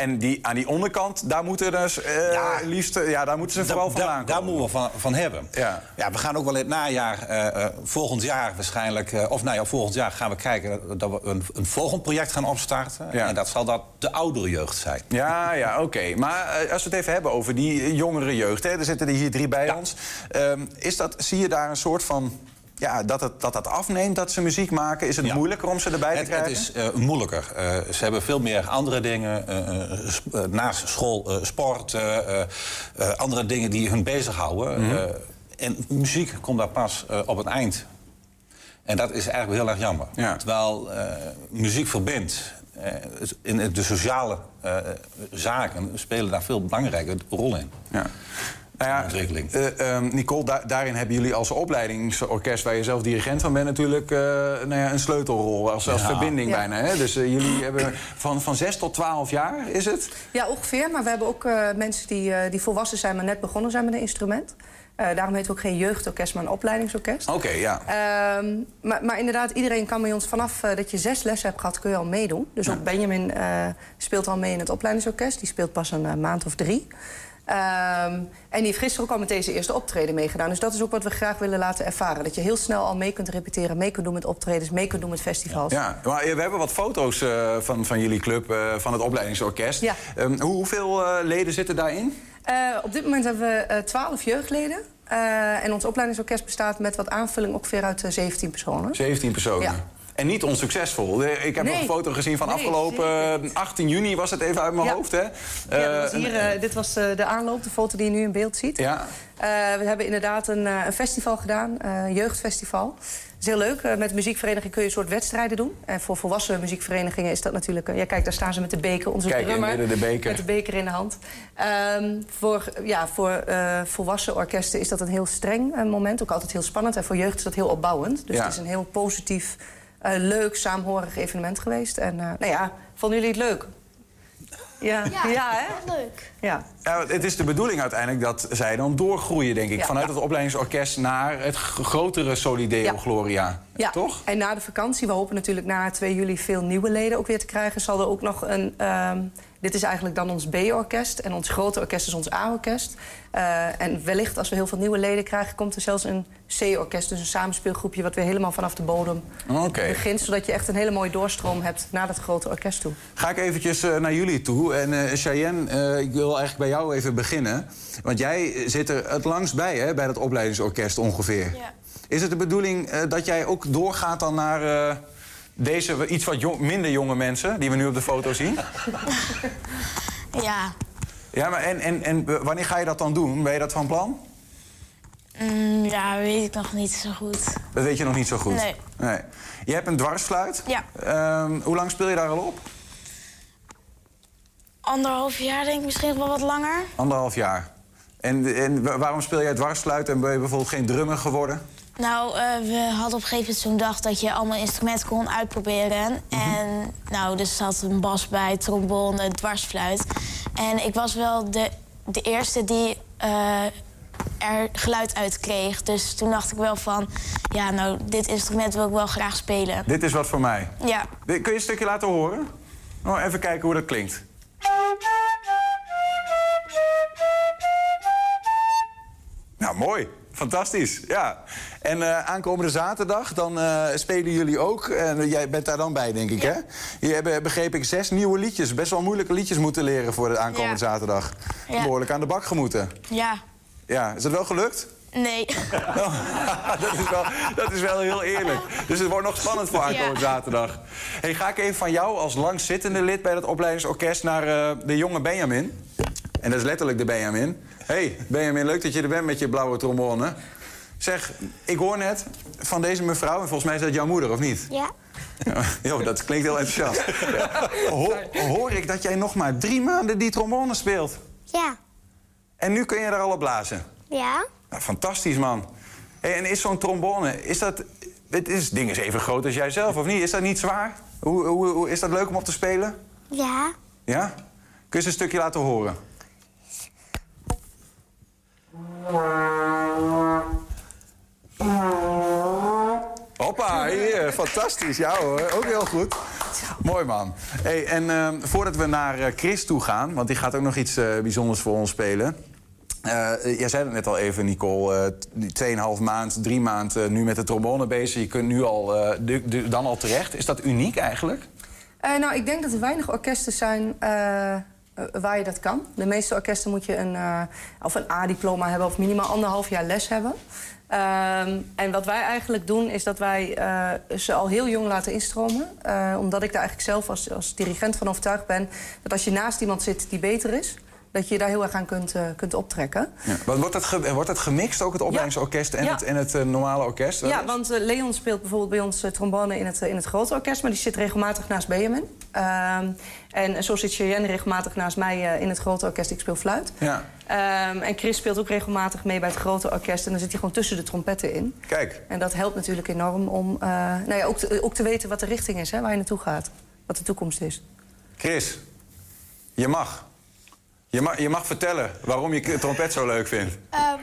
En die, aan die onderkant, daar moeten, dus, uh, ja, liefst, ja, daar moeten ze vooral da, vandaan da, Daar moeten we van, van hebben. Ja. Ja, we gaan ook wel in het najaar, uh, volgend jaar waarschijnlijk... Uh, of nou ja, volgend jaar gaan we kijken dat we een, een volgend project gaan opstarten. Ja. En dat zal dat de oudere jeugd zijn. Ja, ja, oké. Okay. Maar als we het even hebben over die jongere jeugd... Hè, er zitten er hier drie bij ons. Um, is dat, zie je daar een soort van ja, dat, het, dat dat afneemt dat ze muziek maken? Is het ja. moeilijker om ze erbij te het, krijgen? Het is uh, moeilijker. Uh, ze hebben veel meer andere dingen. Uh, naast school, sport, andere dingen die hun bezighouden. Mm -hmm. en muziek komt daar pas op het eind. En dat is eigenlijk heel erg jammer. Ja. Terwijl muziek verbindt. in de sociale zaken spelen daar veel belangrijke rol in. Ja. Nou ja, uh, uh, Nicole, da daarin hebben jullie als opleidingsorkest... waar je zelf dirigent van bent natuurlijk uh, nou ja, een sleutelrol. Als, als Ja. verbinding Ja. bijna. Hè? Dus uh, jullie hebben van, van 6 tot 12 jaar, is het? Ja, ongeveer. Maar we hebben ook eh, mensen die, eh, die volwassen zijn, maar net begonnen zijn met een instrument. Eh, daarom heet het ook geen jeugdorkest, maar een opleidingsorkest. Oké, ja. Ehm, maar, maar inderdaad, iedereen kan bij ons vanaf eh, dat je zes lessen hebt gehad, kun je al meedoen. Dus ook Benjamin eh, speelt al mee in het opleidingsorkest. Die speelt pas een eh, maand of drie. Ehm, en die heeft gisteren ook al met deze eerste optreden meegedaan. Dus dat is ook wat we graag willen laten ervaren. Dat je heel snel al mee kunt repeteren, mee kunt doen met optredens, mee kunt doen met festivals. Ja, maar we hebben wat foto's eh, van, van jullie club, eh, van het opleidingsorkest. Ja. Ehm, hoe, hoeveel eh, leden zitten daarin? Eh, op dit moment hebben we twaalf jeugdleden. Eh, en ons opleidingsorkest bestaat met wat aanvulling ongeveer uit eh, 17 personen. 17 personen. Ja. En niet onsuccesvol. Eh, Ik heb Nee. nog een foto gezien van Nee, afgelopen eh, 18 juni was het even uit mijn Ja. hoofd. Hè? Ja, dat was Eh, hier, eh, dit was eh, de aanloop, de foto die je nu in beeld ziet. ja. Eh, we hebben inderdaad een, eh, een festival gedaan, eh, een jeugdfestival. Dat is heel leuk. Eh, met de muziekvereniging kun je een soort wedstrijden doen. En voor volwassen muziekverenigingen is dat natuurlijk... eh, ja, kijk, daar staan ze met de beker. Onze Kijk, drummer de beker. met de beker in de hand. Ehm, voor ja, voor eh, volwassen orkesten is dat een heel streng eh, moment. Ook altijd heel spannend. En voor jeugd is dat heel opbouwend. Dus Ja. het is een heel positief, eh, leuk, saamhorig evenement geweest. En eh, nou ja, vonden jullie het leuk? Ja, ja, hè? leuk. Ja. Ja, het is de bedoeling uiteindelijk dat zij dan doorgroeien, denk ik. Ja. Vanuit het opleidingsorkest naar het grotere Solideo Ja. Gloria. Ja, Toch? En na de vakantie, we hopen natuurlijk na 2 juli veel nieuwe leden ook weer te krijgen, zal er ook nog een. ehm, dit is eigenlijk dan ons B-orkest en ons grote orkest is ons A-orkest. Eh, en wellicht als we heel veel nieuwe leden krijgen, komt er zelfs een C-orkest, dus een samenspeelgroepje wat weer helemaal vanaf de bodem Oké. begint, zodat je echt een hele mooie doorstroom hebt naar dat grote orkest toe. Ga ik eventjes eh, naar jullie toe. En eh Cheyenne, eh, ik wil eigenlijk bij jou even beginnen. Want jij zit er het langst bij, hè, bij dat opleidingsorkest ongeveer. Ja. Is het de bedoeling eh, dat jij ook doorgaat dan naar eh, deze iets wat jong- minder jonge mensen... die we nu op de foto zien? Ja, Ja, maar en, en, en wanneer ga je dat dan doen? Ben je dat van plan? mm, ja, weet ik nog niet zo goed. Dat weet je nog niet zo goed. Nee. Je hebt een dwarsfluit. Ja. Ehm, hoe lang speel je daar al op? Anderhalf jaar denk ik misschien nog wel wat langer. Anderhalf jaar. En, en wa- waarom speel jij dwarsfluit en ben je bijvoorbeeld geen drummer geworden? Nou, eh, we hadden op een gegeven moment zo'n dag dat je allemaal instrumenten kon uitproberen. En nou, er zat een bas bij, trombone, dwarsfluit. En ik was wel de, de eerste die eh, er geluid uit kreeg. Dus toen dacht ik wel van, ja, nou, dit instrument wil ik wel graag spelen. Dit is wat voor mij. Ja. Kun je een stukje laten horen? Oh, even kijken hoe dat klinkt. Mooi. Fantastisch, ja. En eh, aankomende zaterdag, dan eh, spelen jullie ook. En jij bent daar dan bij, denk ik, hè? Je hebt, begreep ik, zes nieuwe liedjes. Best wel moeilijke liedjes moeten leren voor de aankomende Ja. zaterdag. Ja. Behoorlijk aan de bak gemoeten. Ja, Ja, is dat wel gelukt? nee. dat, is wel, dat is wel heel eerlijk. Dus het wordt nog spannend voor aankomende zaterdag. Hey, ga ik even van jou als langzittende lid bij dat opleidingsorkest naar eh, de jonge Benjamin. En dat is letterlijk de Benjamin. hey, Benjamin, leuk dat je er bent met je blauwe trombone. Zeg, ik hoor net van deze mevrouw, en volgens mij is dat jouw moeder, of niet? Ja. Jo, dat klinkt heel enthousiast. Ho- hoor ik dat jij nog maar drie maanden die trombone speelt? Ja. En nu kun je er al op blazen? Ja. Nou, fantastisch, man. Hey, en is zo'n trombone, is dat... Het is, ding is even groot als jij zelf, of niet? Is dat niet zwaar? Hoe, hoe, hoe, is dat leuk om op te spelen? Ja. Ja? Kun je eens een stukje laten horen? Hoppa, hier, fantastisch. Ja hoor, ook heel goed. Mooi man. Hey, en ehm, voordat we naar eh, Chris toe gaan, want die gaat ook nog iets eh, bijzonders voor ons spelen. Eh, jij zei het net al even, Nicole. t- die 2,5 maand, drie maanden nu met de trombone bezig. Je kunt nu al, dan al terecht. Is dat uniek eigenlijk? Nou, ik denk dat er weinig orkesten zijn waar je dat kan. De meeste orkesten moet je een, eh, of een A-diploma hebben of minimaal anderhalf jaar les hebben. Ehm, en wat wij eigenlijk doen is dat wij eh, ze al heel jong laten instromen. Eh, omdat ik daar eigenlijk zelf als, als dirigent van overtuigd ben... dat als je naast iemand zit die beter is... dat je je daar heel erg aan kunt, eh, kunt optrekken. Ja. Wordt dat, ge- wordt dat gemixt, ook het opleidingsorkest en Ja. het, en het eh, normale orkest? Ja, want eh, Leon speelt bijvoorbeeld bij ons trombone in het, in het grote orkest... maar die zit regelmatig naast Benjamin. Ehm, en zo zit Cheyenne regelmatig naast mij in het grote orkest. Ik speel fluit. Ja. Ehm, en Chris speelt ook regelmatig mee bij het grote orkest. En dan zit hij gewoon tussen de trompetten in. Kijk. En dat helpt natuurlijk enorm om nou ja, ook, te, ook te weten wat de richting is, hè, waar je naartoe gaat. Wat de toekomst is. Chris, je mag. Je mag, je mag vertellen waarom je trompet zo leuk vindt. Ehm,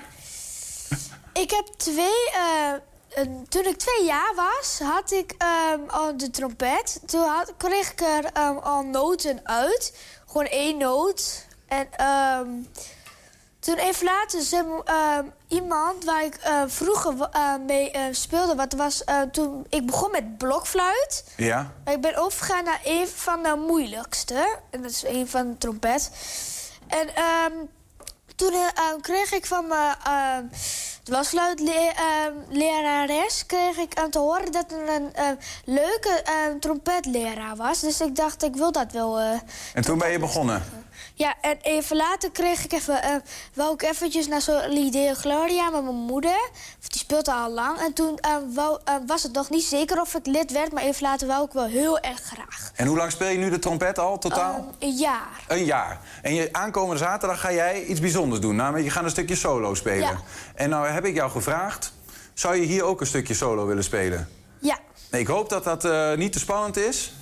ik heb twee... eh, toen ik twee jaar was, had ik ehm, al de trompet. Toen had, kreeg ik er ehm, al noten uit. Gewoon één noot. En toen even later zei iemand waar ik eh, vroeger eh, mee speelde... Wat was, toen ik begon met blokfluit... Ja? Maar ik ben overgegaan naar een van de moeilijkste. En dat is een van de trompet. En ehm, toen eh, eh, kreeg ik van mijn lerares kreeg ik aan te horen dat er een leuke trompetleraar was. Dus ik dacht, ik wil dat wel. eh. En toen ben je begonnen. Ja, en even later kreeg ik even, eh wou ik eventjes naar Solideo Gloria met mijn moeder. Die speelde al lang. En toen eh, wou, eh, was het nog niet zeker of ik lid werd, maar even later wou ik wel heel erg graag. En hoe lang speel je nu de trompet al, totaal? Ehm, een jaar. Een jaar. En je, aankomende zaterdag ga jij iets bijzonders doen. Namelijk, je gaat een stukje solo spelen. Ja. En nou heb ik jou gevraagd... zou je hier ook een stukje solo willen spelen? Ja. Nee, ik hoop dat dat niet te spannend is.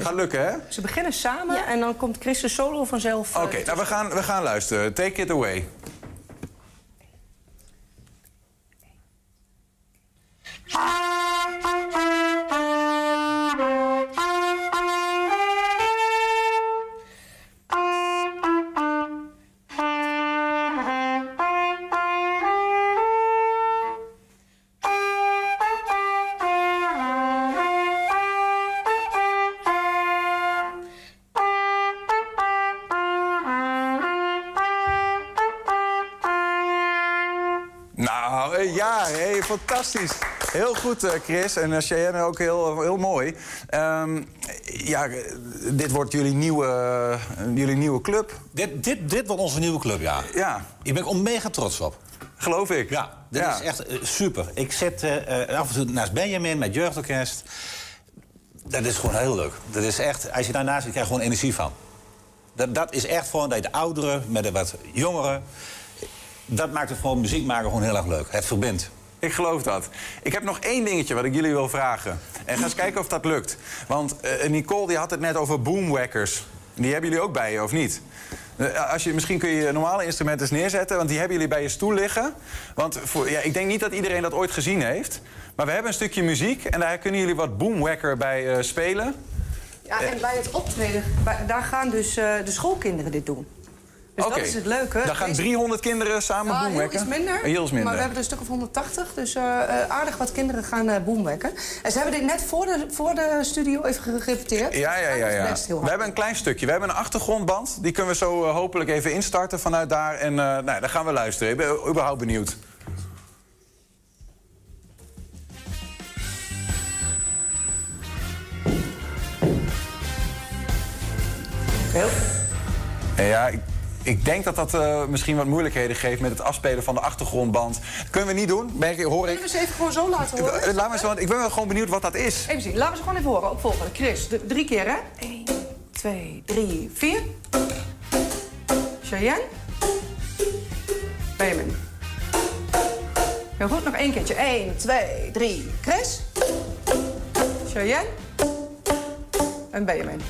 Gaat lukken, hè? Ze beginnen samen en dan komt Chris de solo vanzelf. eh, Oké, nou we gaan, we gaan luisteren. Take it away. Fantastisch. Heel goed, eh, Chris. En uh, Cheyenne ook heel, heel mooi. Ehm, ja, eh, dit wordt jullie nieuwe, eh, jullie nieuwe club. Dit, dit, dit wordt onze nieuwe club, ja. Ja. Ik ben mega trots op. Geloof ik. Ja, dit Ja. is echt eh, super. Ik zit eh, eh, af en toe naast Benjamin met jeugdorkest. Dat is gewoon heel leuk. Dat is echt, als je daarnaast zit, krijg je gewoon energie van. Dat, dat is echt gewoon dat je de ouderen met de wat jongeren... dat maakt het gewoon muziek maken gewoon heel erg leuk. Het verbindt. Ik geloof dat. Ik heb nog één dingetje wat ik jullie wil vragen. En ga eens kijken of dat lukt. Want eh, Nicole die had het net over boomwackers. Die hebben jullie ook bij je, of niet? Eh, Als je, misschien kun je je normale instrumenten neerzetten... want die hebben jullie bij je stoel liggen. Want voor, ja, ik denk niet dat iedereen dat ooit gezien heeft. Maar we hebben een stukje muziek... en daar kunnen jullie wat boomwacker bij eh, spelen. Ja, en bij het optreden, daar gaan dus de schoolkinderen dit doen. Dus dat is het leuke. Dan gaan Deze- 300 kinderen samen Ja, heel boomwekken? iets minder. Heel iets minder. Maar we hebben er een stuk of 180, dus eh, eh, aardig wat kinderen gaan boomwekken. En ze hebben dit net voor de, voor de studio even gerepeteerd. Ja, ja, ja. Ja. heel We hebben een klein stukje. We hebben een achtergrondband. Die kunnen we zo hopelijk even instarten vanuit daar. En nou, dan gaan we luisteren. Ik ben überhaupt benieuwd. En ja, ik, ik denk dat dat eh, misschien wat moeilijkheden geeft met het afspelen van de achtergrondband. kunnen we niet doen, merk ik, hoor ik. Kunnen we ze even gewoon zo laten horen? Eh, Laat eens, want ik ben wel gewoon benieuwd wat dat is. Even zien, laten we ze gewoon even horen. Opvolgende. Chris, d- drie keer hè? 1, 2, 3, 4. Cheyenne. Benjamin. Heel goed, nog één keertje. 1, 2, 3. Chris. Cheyenne. En Benjamin.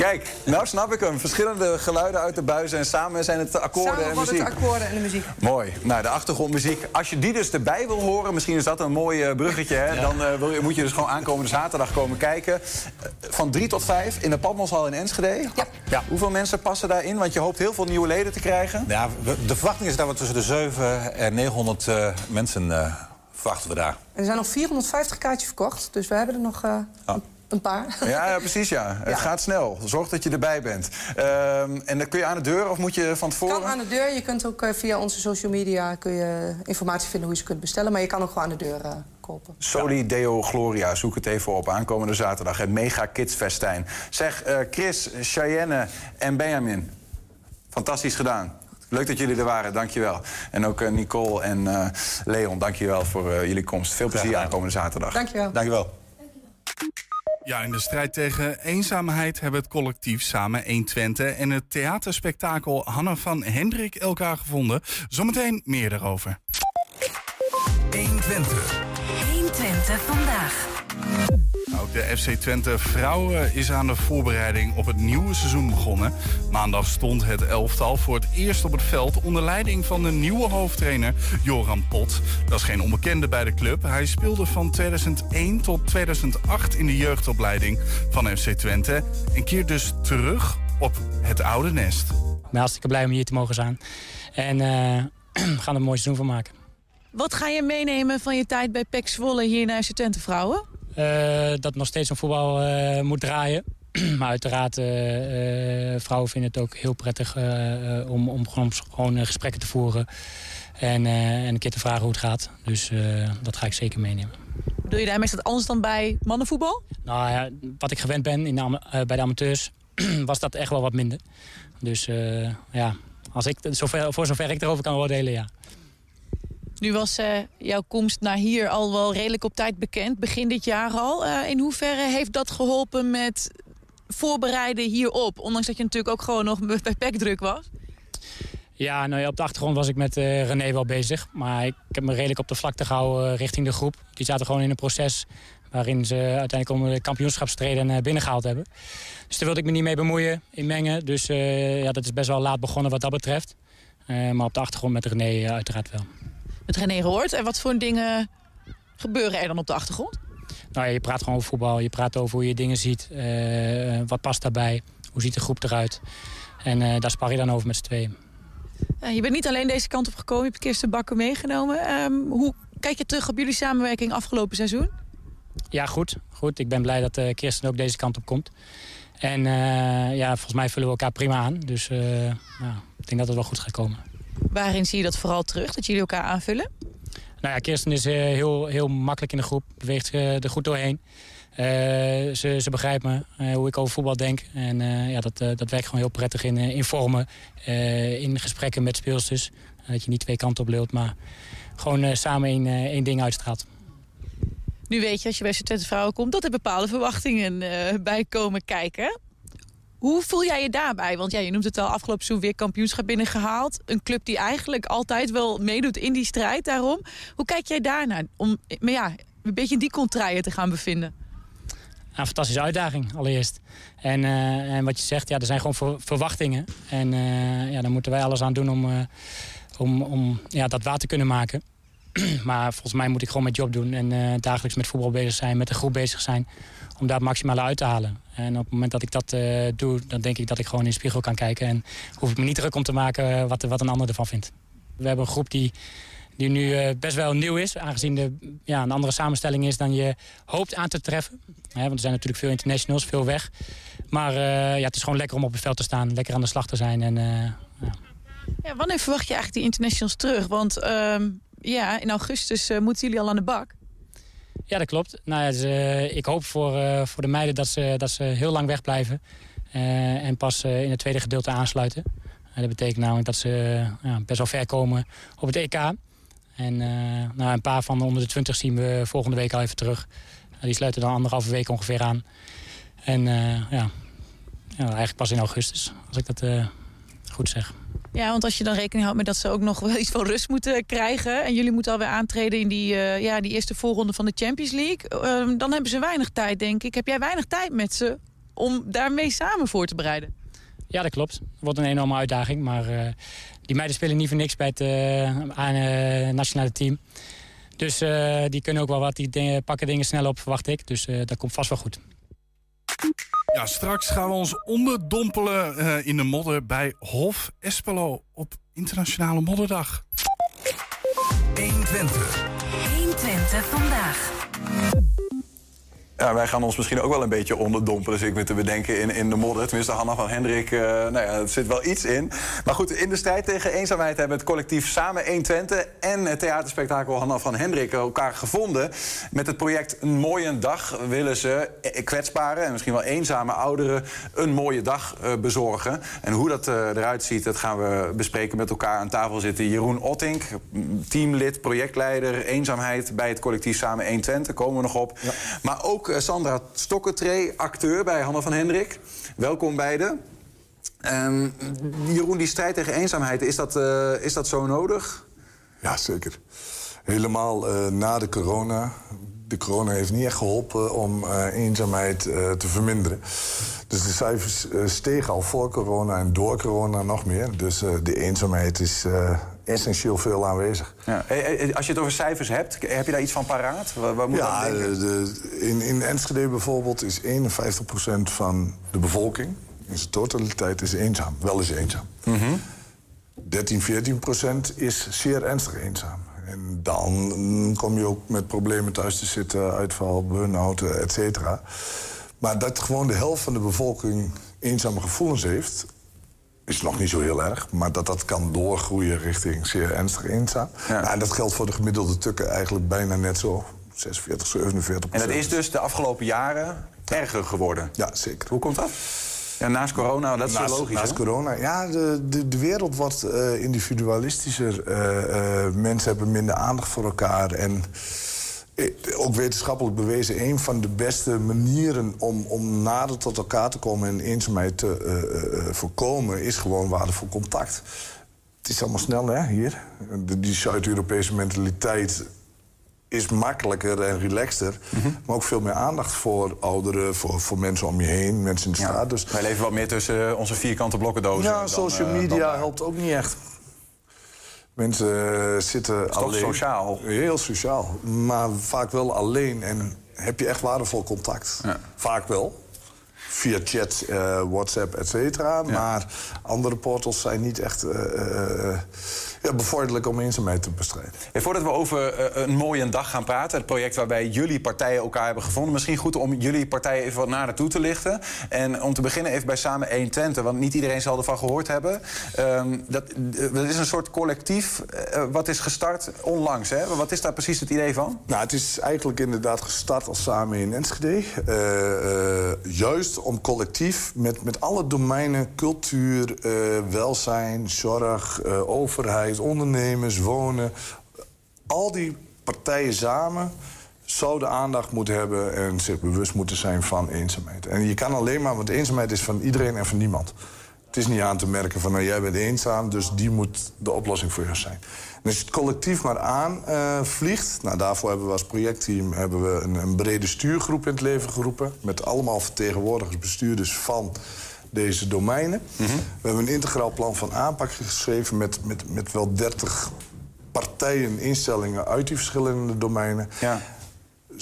Kijk, nou snap ik hem. Verschillende geluiden uit de buizen en samen zijn het de akkoorden Samen en worden muziek. het akkoorden en de muziek. Mooi. Nou, de achtergrondmuziek. Als je die dus erbij wil horen, misschien is dat een mooi eh, bruggetje, hè? dan eh, wil je, moet je dus gewoon aankomende zaterdag komen kijken. Eh, Van drie tot vijf in de Padmoshal in Enschede. Ja. Hoeveel mensen passen daarin? Want je hoopt heel veel nieuwe leden te krijgen. Ja, de verwachting is dat we tussen de 7 en 900 eh, mensen eh, verwachten we daar. En er zijn nog 450 kaartjes verkocht, dus we hebben er nog eh, een- een paar. Ja, ja, precies ja. Het gaat snel. Zorg dat je erbij bent. Ehm, en dan kun je aan de deur of moet je van tevoren? kan aan de deur. Je kunt ook eh, via onze social media kun je informatie vinden hoe je ze kunt bestellen. Maar je kan ook gewoon aan de deur eh, kopen. Soli Deo Gloria, zoek het even op. Aankomende zaterdag, het Mega Kids Festijn. Zeg, eh, Chris, Cheyenne en Benjamin. Fantastisch gedaan. Leuk dat jullie er waren, dankjewel. En ook eh, Nicole en eh, Leon, dankjewel voor eh, jullie komst. Veel plezier aankomende zaterdag. Dankjewel. Dankjewel. Ja, in de strijd tegen eenzaamheid hebben het collectief Samen 1 Twente en het theaterspektakel Hanna van Hendrik elkaar gevonden. Zometeen meer daarover. 120. 120 vandaag. Ook de FC Twente Vrouwen is aan de voorbereiding op het nieuwe seizoen begonnen. Maandag stond het elftal voor het eerst op het veld onder leiding van de nieuwe hoofdtrainer Joran Pot. Dat is geen onbekende bij de club. Hij speelde van 2001 tot 2008 in de jeugdopleiding van FC Twente en keert dus terug op het oude nest. Ik ben hartstikke blij om hier te mogen zijn. En eh, we gaan er een mooi seizoen van maken. Wat ga je meenemen van je tijd bij PEC Zwolle hier naar FC Twente Vrouwen? Eh, dat nog steeds een voetbal eh, moet draaien. maar uiteraard, eh, vrouwen vinden het ook heel prettig om, om gewoon, gewoon gesprekken te voeren. En, en een keer te vragen hoe het gaat. Dus dat ga ik zeker meenemen. Doe je daarmee dat anders dan bij mannenvoetbal? Nou ja, wat ik gewend ben in de, bij de amateurs, was dat echt wel wat minder. Dus ja, als ik, zover, voor zover ik erover kan oordelen, ja. Nu was eh, jouw komst naar hier al wel redelijk op tijd bekend, begin dit jaar al. Eh, in hoeverre heeft dat geholpen met voorbereiden hierop? Ondanks dat je natuurlijk ook gewoon nog bij PEC druk was. Ja, nou ja, op de achtergrond was ik met eh, René wel bezig. Maar ik heb me redelijk op de vlakte gehouden eh, richting de groep. Die zaten gewoon in een proces waarin ze uiteindelijk om de kampioenschapstreden eh, binnengehaald hebben. Dus daar wilde ik me niet mee bemoeien, in mengen. Dus ja, dat is best wel laat begonnen wat dat betreft. Maar op de achtergrond met René uiteraard wel. Met René. En wat voor dingen gebeuren er dan op de achtergrond? Nou ja, je praat gewoon over voetbal. Je praat over hoe je dingen ziet. eh, wat past daarbij? Hoe ziet de groep eruit? En eh, daar spar je dan over met z'n tweeën. Eh, je bent niet alleen deze kant op gekomen, je hebt Kirsten Bakker meegenomen. Ehm, hoe kijk je terug op jullie samenwerking afgelopen seizoen? Ja, goed. goed. Ik ben blij dat Kirsten ook deze kant op komt. En ja, volgens mij vullen we elkaar prima aan. Dus nou, ik denk dat het wel goed gaat komen. Waarin zie je dat vooral terug, dat jullie elkaar aanvullen? Nou ja, Kirsten is eh, heel, heel makkelijk in de groep. Beweegt eh, er goed doorheen. Eh, ze, ze begrijpt me, hoe ik over voetbal denk. En ja, dat, dat werkt gewoon heel prettig in, in vormen. in gesprekken met speelsters. dat je niet twee kanten op lult, maar gewoon samen één, één ding uitstraalt. Nu weet je, als je bij Twente Vrouwen komt, dat er bepaalde verwachtingen bij komen kijken. Hoe voel jij je daarbij? Want ja, je noemt het al, afgelopen seizoen weer kampioenschap binnengehaald. Een club die eigenlijk altijd wel meedoet in die strijd daarom. Hoe kijk jij daarnaar? Om maar ja, een beetje in die contraien te gaan bevinden. een fantastische uitdaging, allereerst. En, eh, en wat je zegt, ja, er zijn gewoon ver- verwachtingen. En eh, ja, daar moeten wij alles aan doen om, eh, om, om ja, dat waar te kunnen maken. maar volgens mij moet ik gewoon mijn job doen. En dagelijks met voetbal bezig zijn, met de groep bezig zijn. Om daar het maximale uit te halen. En op het moment dat ik dat eh, doe, dan denk ik dat ik gewoon in de spiegel kan kijken. En hoef ik me niet druk om te maken wat, wat een ander ervan vindt. We hebben een groep die, die nu eh, best wel nieuw is. Aangezien de ja, een andere samenstelling is dan je hoopt aan te treffen. Want er zijn natuurlijk veel internationals, veel weg. Maar eh, ja, het is gewoon lekker om op het veld te staan. Lekker aan de slag te zijn. En, eh, Ja, wanneer verwacht je eigenlijk die internationals terug? Want ehm, ja, in augustus moeten jullie al aan de bak. Ja, dat klopt. Nou, ja, eh, ik hoop voor, eh, voor de meiden dat ze, dat ze heel lang wegblijven. eh, en pas in het tweede gedeelte aansluiten. En dat betekent namelijk dat ze best wel ver komen op het EK. En nou, een paar van de onder de 20 zien we volgende week al even terug. Nou, die sluiten dan anderhalve week ongeveer aan. En ja, ja, eigenlijk pas in augustus, als ik dat goed zeg. Ja, want als je dan rekening houdt met dat ze ook nog wel iets van rust moeten krijgen... en jullie moeten alweer aantreden in die, eh, ja, die eerste voorronde van de Champions League... ehm, dan hebben ze weinig tijd, denk ik. Heb jij weinig tijd met ze om daarmee samen voor te bereiden? Ja, dat klopt. Wordt een enorme uitdaging. Maar eh, die meiden spelen niet voor niks bij het eh, nationale team. Dus die kunnen ook wel wat. Die pakken dingen snel op, verwacht ik. Dus dat komt vast wel goed. Ja, straks gaan we ons onderdompelen eh, in de modder bij Hof Espelo op Internationale Modderdag. 120. 120 vandaag. Ja, wij gaan ons misschien ook wel een beetje onderdompelen, zit ik me te bedenken, in, in de modder. Tenminste, Hanna van Hendrik, eh, nou ja, er zit wel iets in. Maar goed, in de strijd tegen eenzaamheid hebben het collectief Samen 120 en het theaterspektakel Hanna van Hendrik elkaar gevonden. Met het project Een Mooie Dag willen ze kwetsbare en misschien wel eenzame ouderen een mooie dag eh, bezorgen. En hoe dat eh, eruit ziet, dat gaan we bespreken met elkaar. Aan tafel zitten Jeroen Ottink, teamlid, projectleider, eenzaamheid bij het collectief Samen 120. Komen we nog op. Maar ook eh, Sandra Stokkentree, acteur bij Hanna van Hendrik. Welkom beiden. Ehm, Jeroen, die strijd tegen eenzaamheid, is dat, eh, is dat zo nodig? Ja, zeker. Helemaal eh, na de corona. De corona heeft niet echt geholpen om eenzaamheid te verminderen. Dus de cijfers stegen al voor corona en door corona nog meer. Dus de eenzaamheid is essentieel veel aanwezig. Ja. Als je het over cijfers hebt, heb je daar iets van paraat? Waar, waar moet Ja, de, de- in, in Enschede bijvoorbeeld is 51% van de bevolking... in zijn totaliteit is eenzaam, wel eens eenzaam. 13, 14 procent is zeer ernstig eenzaam. En dan mm, kom je ook met problemen thuis te zitten, uitval, burn-out, et cetera. Maar dat gewoon de helft van de bevolking eenzame gevoelens heeft... is nog niet zo heel erg, maar dat dat kan doorgroeien richting zeer ernstig eenzaam. Nou, en dat geldt voor de gemiddelde tukken eigenlijk bijna net zo. 46, 47 En dat is dus de afgelopen jaren erger geworden? Ja, zeker. Hoe komt dat? Ja, naast corona, dat is naast, logisch, Naast hè? corona, ja, de, de, de wereld wordt eh, individualistischer. Eh, eh, mensen hebben minder aandacht voor elkaar. En ook wetenschappelijk bewezen... een van de beste manieren om, om nader tot elkaar te komen... en eenzaamheid te eh, eh, eh, voorkomen, is gewoon waardevol contact. Het is allemaal snel, hè, hier. De, die Zuid-Europese mentaliteit is makkelijker en relaxter. Mhm. Maar ook veel meer aandacht voor ouderen, voor, voor mensen om je heen, mensen in de straat. Dus Wij leven wat meer tussen onze vierkante blokkendozen. ja, dan, social dan media helpt ook niet echt. Mensen eh, zitten is alleen. sociaal? Heel sociaal. Maar vaak wel alleen. En heb je echt waardevol contact. Vaak wel. Via chat, eh, WhatsApp, et cetera. Maar andere portals zijn niet echt eh, ja, bevorderlijk om eenzaamheid te bestrijden. Ja, voordat we over eh, een mooie dag gaan praten, het project waarbij jullie partijen elkaar hebben gevonden, misschien goed om jullie partijen even wat nader toe te lichten. En om te beginnen even bij Samen 120, want niet iedereen zal ervan gehoord hebben. Ehm, dat, eh, dat is een soort collectief eh, wat is gestart onlangs. Hè? Wat is daar precies het idee van? Nou, het is eigenlijk inderdaad gestart als Samen in Enschede. Juist om collectief met, met alle domeinen... cultuur, welzijn, zorg, eh, ondernemers, wonen... al die partijen samen zouden aandacht moeten hebben... en zich bewust moeten zijn van eenzaamheid. En je kan alleen maar, want eenzaamheid is van iedereen en van niemand. Het is niet aan te merken van, nou, jij bent eenzaam... dus die moet de oplossing voor jou zijn. En als je het collectief maar aanvliegt... vliegt, nou, daarvoor hebben we als projectteam hebben we een, een brede stuurgroep in het leven geroepen... met allemaal vertegenwoordigers, bestuurders van deze domeinen. We hebben een integraal plan van aanpak geschreven... met, met, met wel 30 partijen, instellingen uit die verschillende domeinen.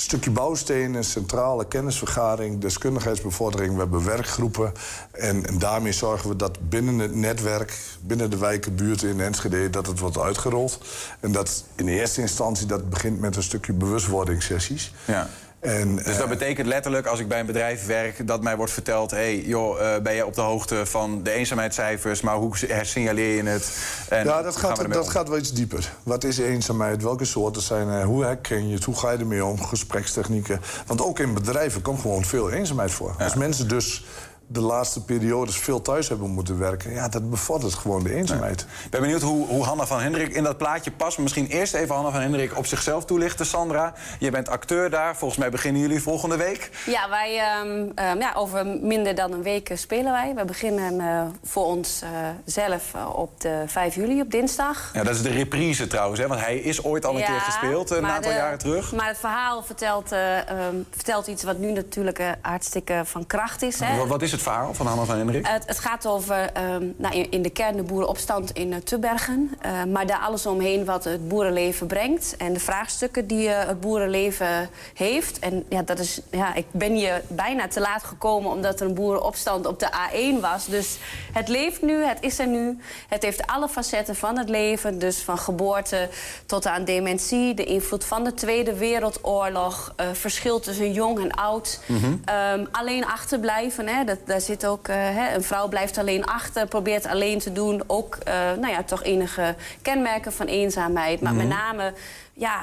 stukje bouwstenen, centrale kennisvergaring, deskundigheidsbevordering. We hebben werkgroepen. En, en daarmee zorgen we dat binnen het netwerk, binnen de wijken, buurten in Enschede, dat het wordt uitgerold. En dat in eerste instantie dat begint met een stukje bewustwordingssessies. Ja. En, Dus dat betekent letterlijk, als ik bij een bedrijf werk, dat mij wordt verteld: hé, hey, joh, eh, ben je op de hoogte van de eenzaamheidscijfers, maar hoe signaleer je het? En ja, dat, gaat, dat gaat wel iets dieper. Wat is eenzaamheid? Welke soorten zijn er? Hoe herken je het? Hoe ga je ermee om? Gesprekstechnieken. Want ook in bedrijven komt gewoon veel eenzaamheid voor. Als mensen dus de laatste periodes veel thuis hebben moeten werken... ja, dat bevordert gewoon de eenzaamheid. Ik ben benieuwd hoe, hoe Hanna van Hendrik in dat plaatje past. Misschien eerst even Hanna van Hendrik op zichzelf toelichten, Sandra. Je bent acteur daar. Volgens mij beginnen jullie volgende week. Ja, wij, ehm, ehm, ja, over minder dan een week eh, spelen wij. We beginnen eh, voor ons eh, zelf op de 5 juli, op dinsdag. Ja, dat is de reprise trouwens, hè? want hij is ooit al een Ja, keer gespeeld, een aantal de- jaren terug. Maar het verhaal vertelt, eh, ehm, vertelt iets wat nu natuurlijk hartstikke van kracht is. Hè? Wat, wat is het verhaal van Hanna van Hendrik? Het, het gaat over ehm, nou, in, in de kern de boerenopstand in uh, Tubbergen. Eh, maar daar alles omheen wat het boerenleven brengt. En de vraagstukken die eh, het boerenleven heeft. En ja, dat is, ja, ik ben hier bijna te laat gekomen omdat er een boerenopstand op de A1 was. Dus het leeft nu, het is er nu. Het heeft alle facetten van het leven. Dus van geboorte tot aan dementie. De invloed van de Tweede Wereldoorlog. eh, verschil tussen jong en oud. Ehm, alleen achterblijven, hè, dat, daar zit ook... eh, hè, een vrouw blijft alleen achter, probeert alleen te doen. Ook, eh, nou ja, toch enige kenmerken van eenzaamheid. Maar Mhm. met name, ja...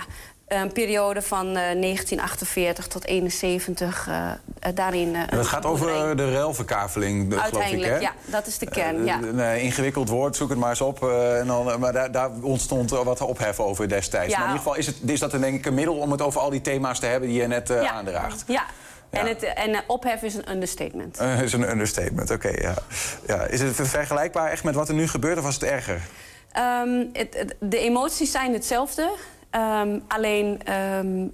Een periode van eh, 1948 tot 71, eh, eh, daarin... eh, het gaat over de ruilverkaveling, eh, geloof ik, Uiteindelijk, hè? ja, dat is de kern, Eh, ja. Een eh, ingewikkeld woord, zoek het maar eens op. eh, en dan, eh, maar daar, daar ontstond eh, wat ophef over destijds. Ja. Maar in ieder geval is, het, is dat een, denk ik een middel om het over al die thema's te hebben die je net eh, Ja. aandraagt. Ja, en, het, en eh, ophef is een understatement. Dat is een understatement, oké. ja. Ja. Is het vergelijkbaar echt met wat er nu gebeurt of was het erger? Ehm, het- het- de emoties zijn hetzelfde. Ehm, alleen ehm,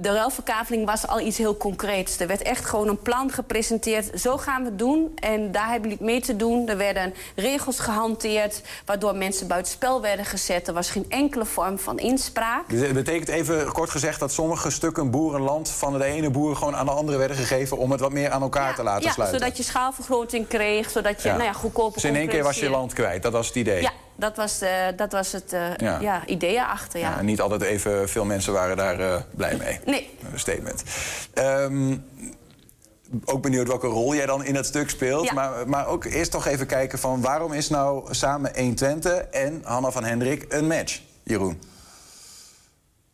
de ruilverkaveling was al iets heel concreets. Er werd echt gewoon een plan gepresenteerd. Zo gaan we het doen. En daar hebben jullie mee te doen. Er werden regels gehanteerd... waardoor mensen buitenspel werden gezet. Er was geen enkele vorm van inspraak. Dus het betekent even kort gezegd dat sommige stukken boerenland van de ene boer gewoon aan de andere werden gegeven om het wat meer aan elkaar te laten Ja, sluiten. zodat je schaalvergroting kreeg, zodat je Ja. nou ja, goedkoper Dus in één keer was je land kwijt, dat was het idee. Ja, dat was, eh, dat was het eh, Ja. ja. idee erachter, ja. Ja, niet altijd even veel mensen waren daar eh, blij mee. Nee. Een statement. Ehm, ook benieuwd welke rol jij dan in dat stuk speelt. Ja. Maar, maar ook eerst toch even kijken van waarom is nou samen 120 en Hanna van Hendrik een match, Jeroen?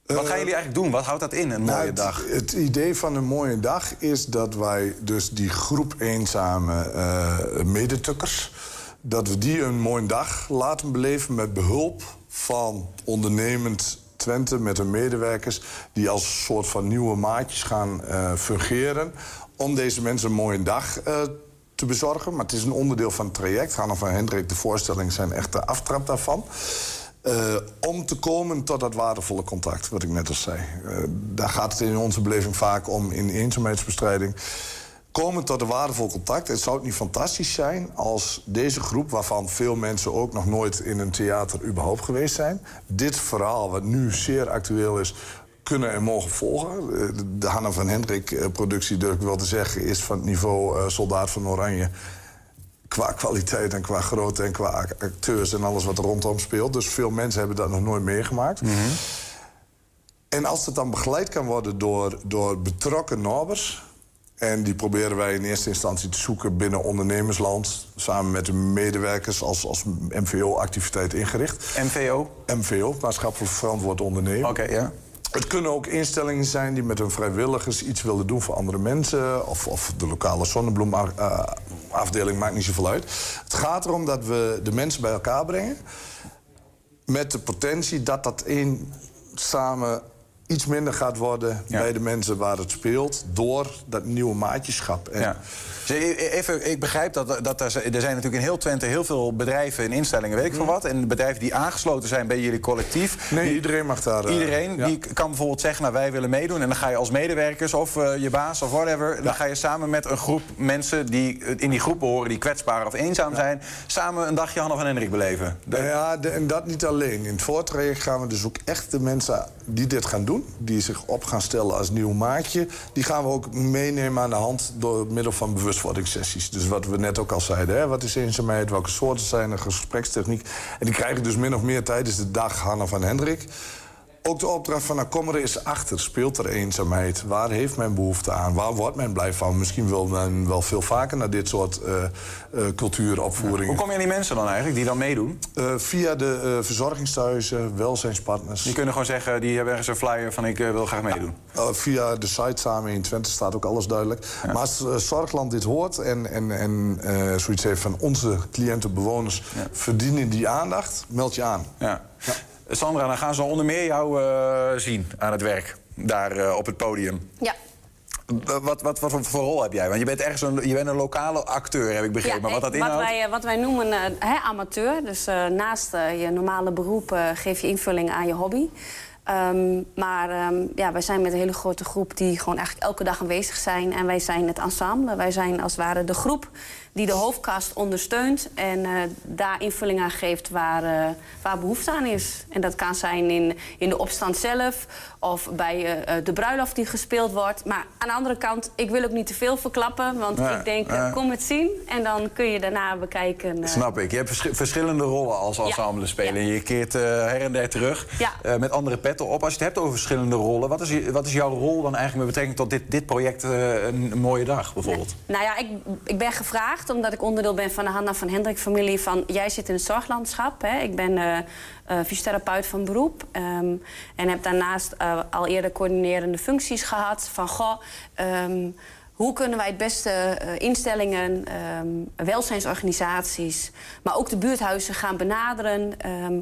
Wat gaan jullie eigenlijk doen? Wat houdt dat in, een mooie Nou, het, dag? Het idee van een mooie dag is dat wij dus die groep eenzame eh medetukkers... dat we die een mooie dag laten beleven met behulp van ondernemend Twente... met hun medewerkers die als soort van nieuwe maatjes gaan eh, fungeren... om deze mensen een mooie dag eh, te bezorgen. Maar het is een onderdeel van het traject. Hanna van Hendrik, de voorstellingen zijn echt de aftrap daarvan. Eh, om te komen tot dat waardevolle contact, wat ik net al zei. Daar gaat het in onze beleving vaak om in eenzaamheidsbestrijding. Komen tot een waardevol contact. Het zou het niet fantastisch zijn als deze groep, waarvan veel mensen ook nog nooit in een theater überhaupt geweest zijn, dit verhaal, wat nu zeer actueel is, kunnen en mogen volgen. Eh, De Hanna van Hendrik-productie, durf ik wel te zeggen, is van het niveau eh, Soldaat van Oranje qua kwaliteit en qua grootte en qua acteurs en alles wat er rondom speelt. Dus veel mensen hebben dat nog nooit meegemaakt. En als het dan begeleid kan worden door, door betrokken nabers... en die proberen wij in eerste instantie te zoeken binnen ondernemersland... samen met de medewerkers als, als MVO-activiteit ingericht. MVO? MVO, maatschappelijk verantwoord ondernemen. Oké, ja. Het kunnen ook instellingen zijn die met hun vrijwilligers iets willen doen voor andere mensen. Of, of de lokale zonnebloemafdeling, maakt niet zoveel uit. Het gaat erom dat we de mensen bij elkaar brengen. Met de potentie dat dat één samen iets minder gaat worden bij de mensen waar het speelt. Door dat nieuwe maatjeschap. En even, ik begrijp dat, dat er, zijn- er zijn natuurlijk in heel Twente heel veel bedrijven en instellingen, weet ik veel wat. En bedrijven die aangesloten zijn bij jullie collectief. Nee, die- iedereen mag daar... eh, Iedereen ja. die kan bijvoorbeeld zeggen, nou wij willen meedoen. En dan ga je als medewerkers of eh, je baas of whatever... dan ga je samen met een groep mensen die eh, in die groep behoren... die kwetsbaar of eenzaam zijn... samen een dagje Hanna van Hendrik beleven. Nou ja, de- en dat niet alleen. In het voortraject gaan we dus ook echt de mensen die dit gaan doen... die zich op gaan stellen als nieuw maatje... die gaan we ook meenemen aan de hand door middel van bewustwordingssessies. Dus wat we net ook al zeiden, hè? wat is eenzaamheid, welke soorten zijn er, gesprekstechniek. En die krijgen dus min of meer tijdens de dag Hanna van Hendrik... Ook de opdracht van nou, kom er eens achter. Speelt er eenzaamheid? Waar heeft men behoefte aan? Waar wordt men blij van? Misschien wil men wel veel vaker naar dit soort uh, uh, cultuuropvoeringen. Hoe kom je aan die mensen dan eigenlijk die dan meedoen? Uh, via de verzorgingstehuizen, welzijnspartners. Die kunnen gewoon zeggen, die hebben ergens een flyer van ik wil graag meedoen. Ja, via de site Samen in Twente staat ook alles duidelijk. Ja. Maar als Zorgland dit hoort en, en, en zoiets heeft van onze cliënten, bewoners... Ja. verdienen die aandacht, meld je aan. Ja. Sandra, dan gaan ze onder meer jou uh, zien aan het werk. Daar uh, op het podium. Ja. Wat, wat, wat, voor rol heb jij? Want je bent ergens een, je bent een lokale acteur, heb ik begrepen. Ja, maar wat dat wat inhoudt? Wij, wat wij noemen uh, hè, amateur. Dus naast je normale beroep geef je invulling aan je hobby. Um, maar um, ja, wij zijn met een hele grote groep die gewoon eigenlijk elke dag aanwezig zijn. En wij zijn het ensemble. Wij zijn als het ware de groep die de hoofdkast ondersteunt en uh, daar invulling aan geeft waar, uh, waar behoefte aan is. En dat kan zijn in, in de opstand zelf of bij uh, de bruiloft die gespeeld wordt. Maar aan de andere kant, ik wil ook niet te veel verklappen, want Ja, ik denk, ja. kom het zien en dan kun je daarna bekijken. Snap ik. Je hebt vers- verschillende rollen als ensemble spelen. Je keert eh, her en der terug Ja. eh, met andere petten op. Als je het hebt over verschillende rollen, wat is, je- wat is jouw rol dan eigenlijk met betrekking tot dit, dit project eh, een, een mooie dag bijvoorbeeld? Nou ja, ik, ik ben gevraagd omdat ik onderdeel ben van de Hanna van Hendrik-familie. Van jij zit in het zorglandschap. Hè? Ik ben eh, eh, fysiotherapeut van beroep. ehm, en heb daarnaast eh, al eerder coördinerende functies gehad. Van goh, ehm, hoe kunnen wij het beste instellingen, ehm, welzijnsorganisaties, maar ook de buurthuizen gaan benaderen?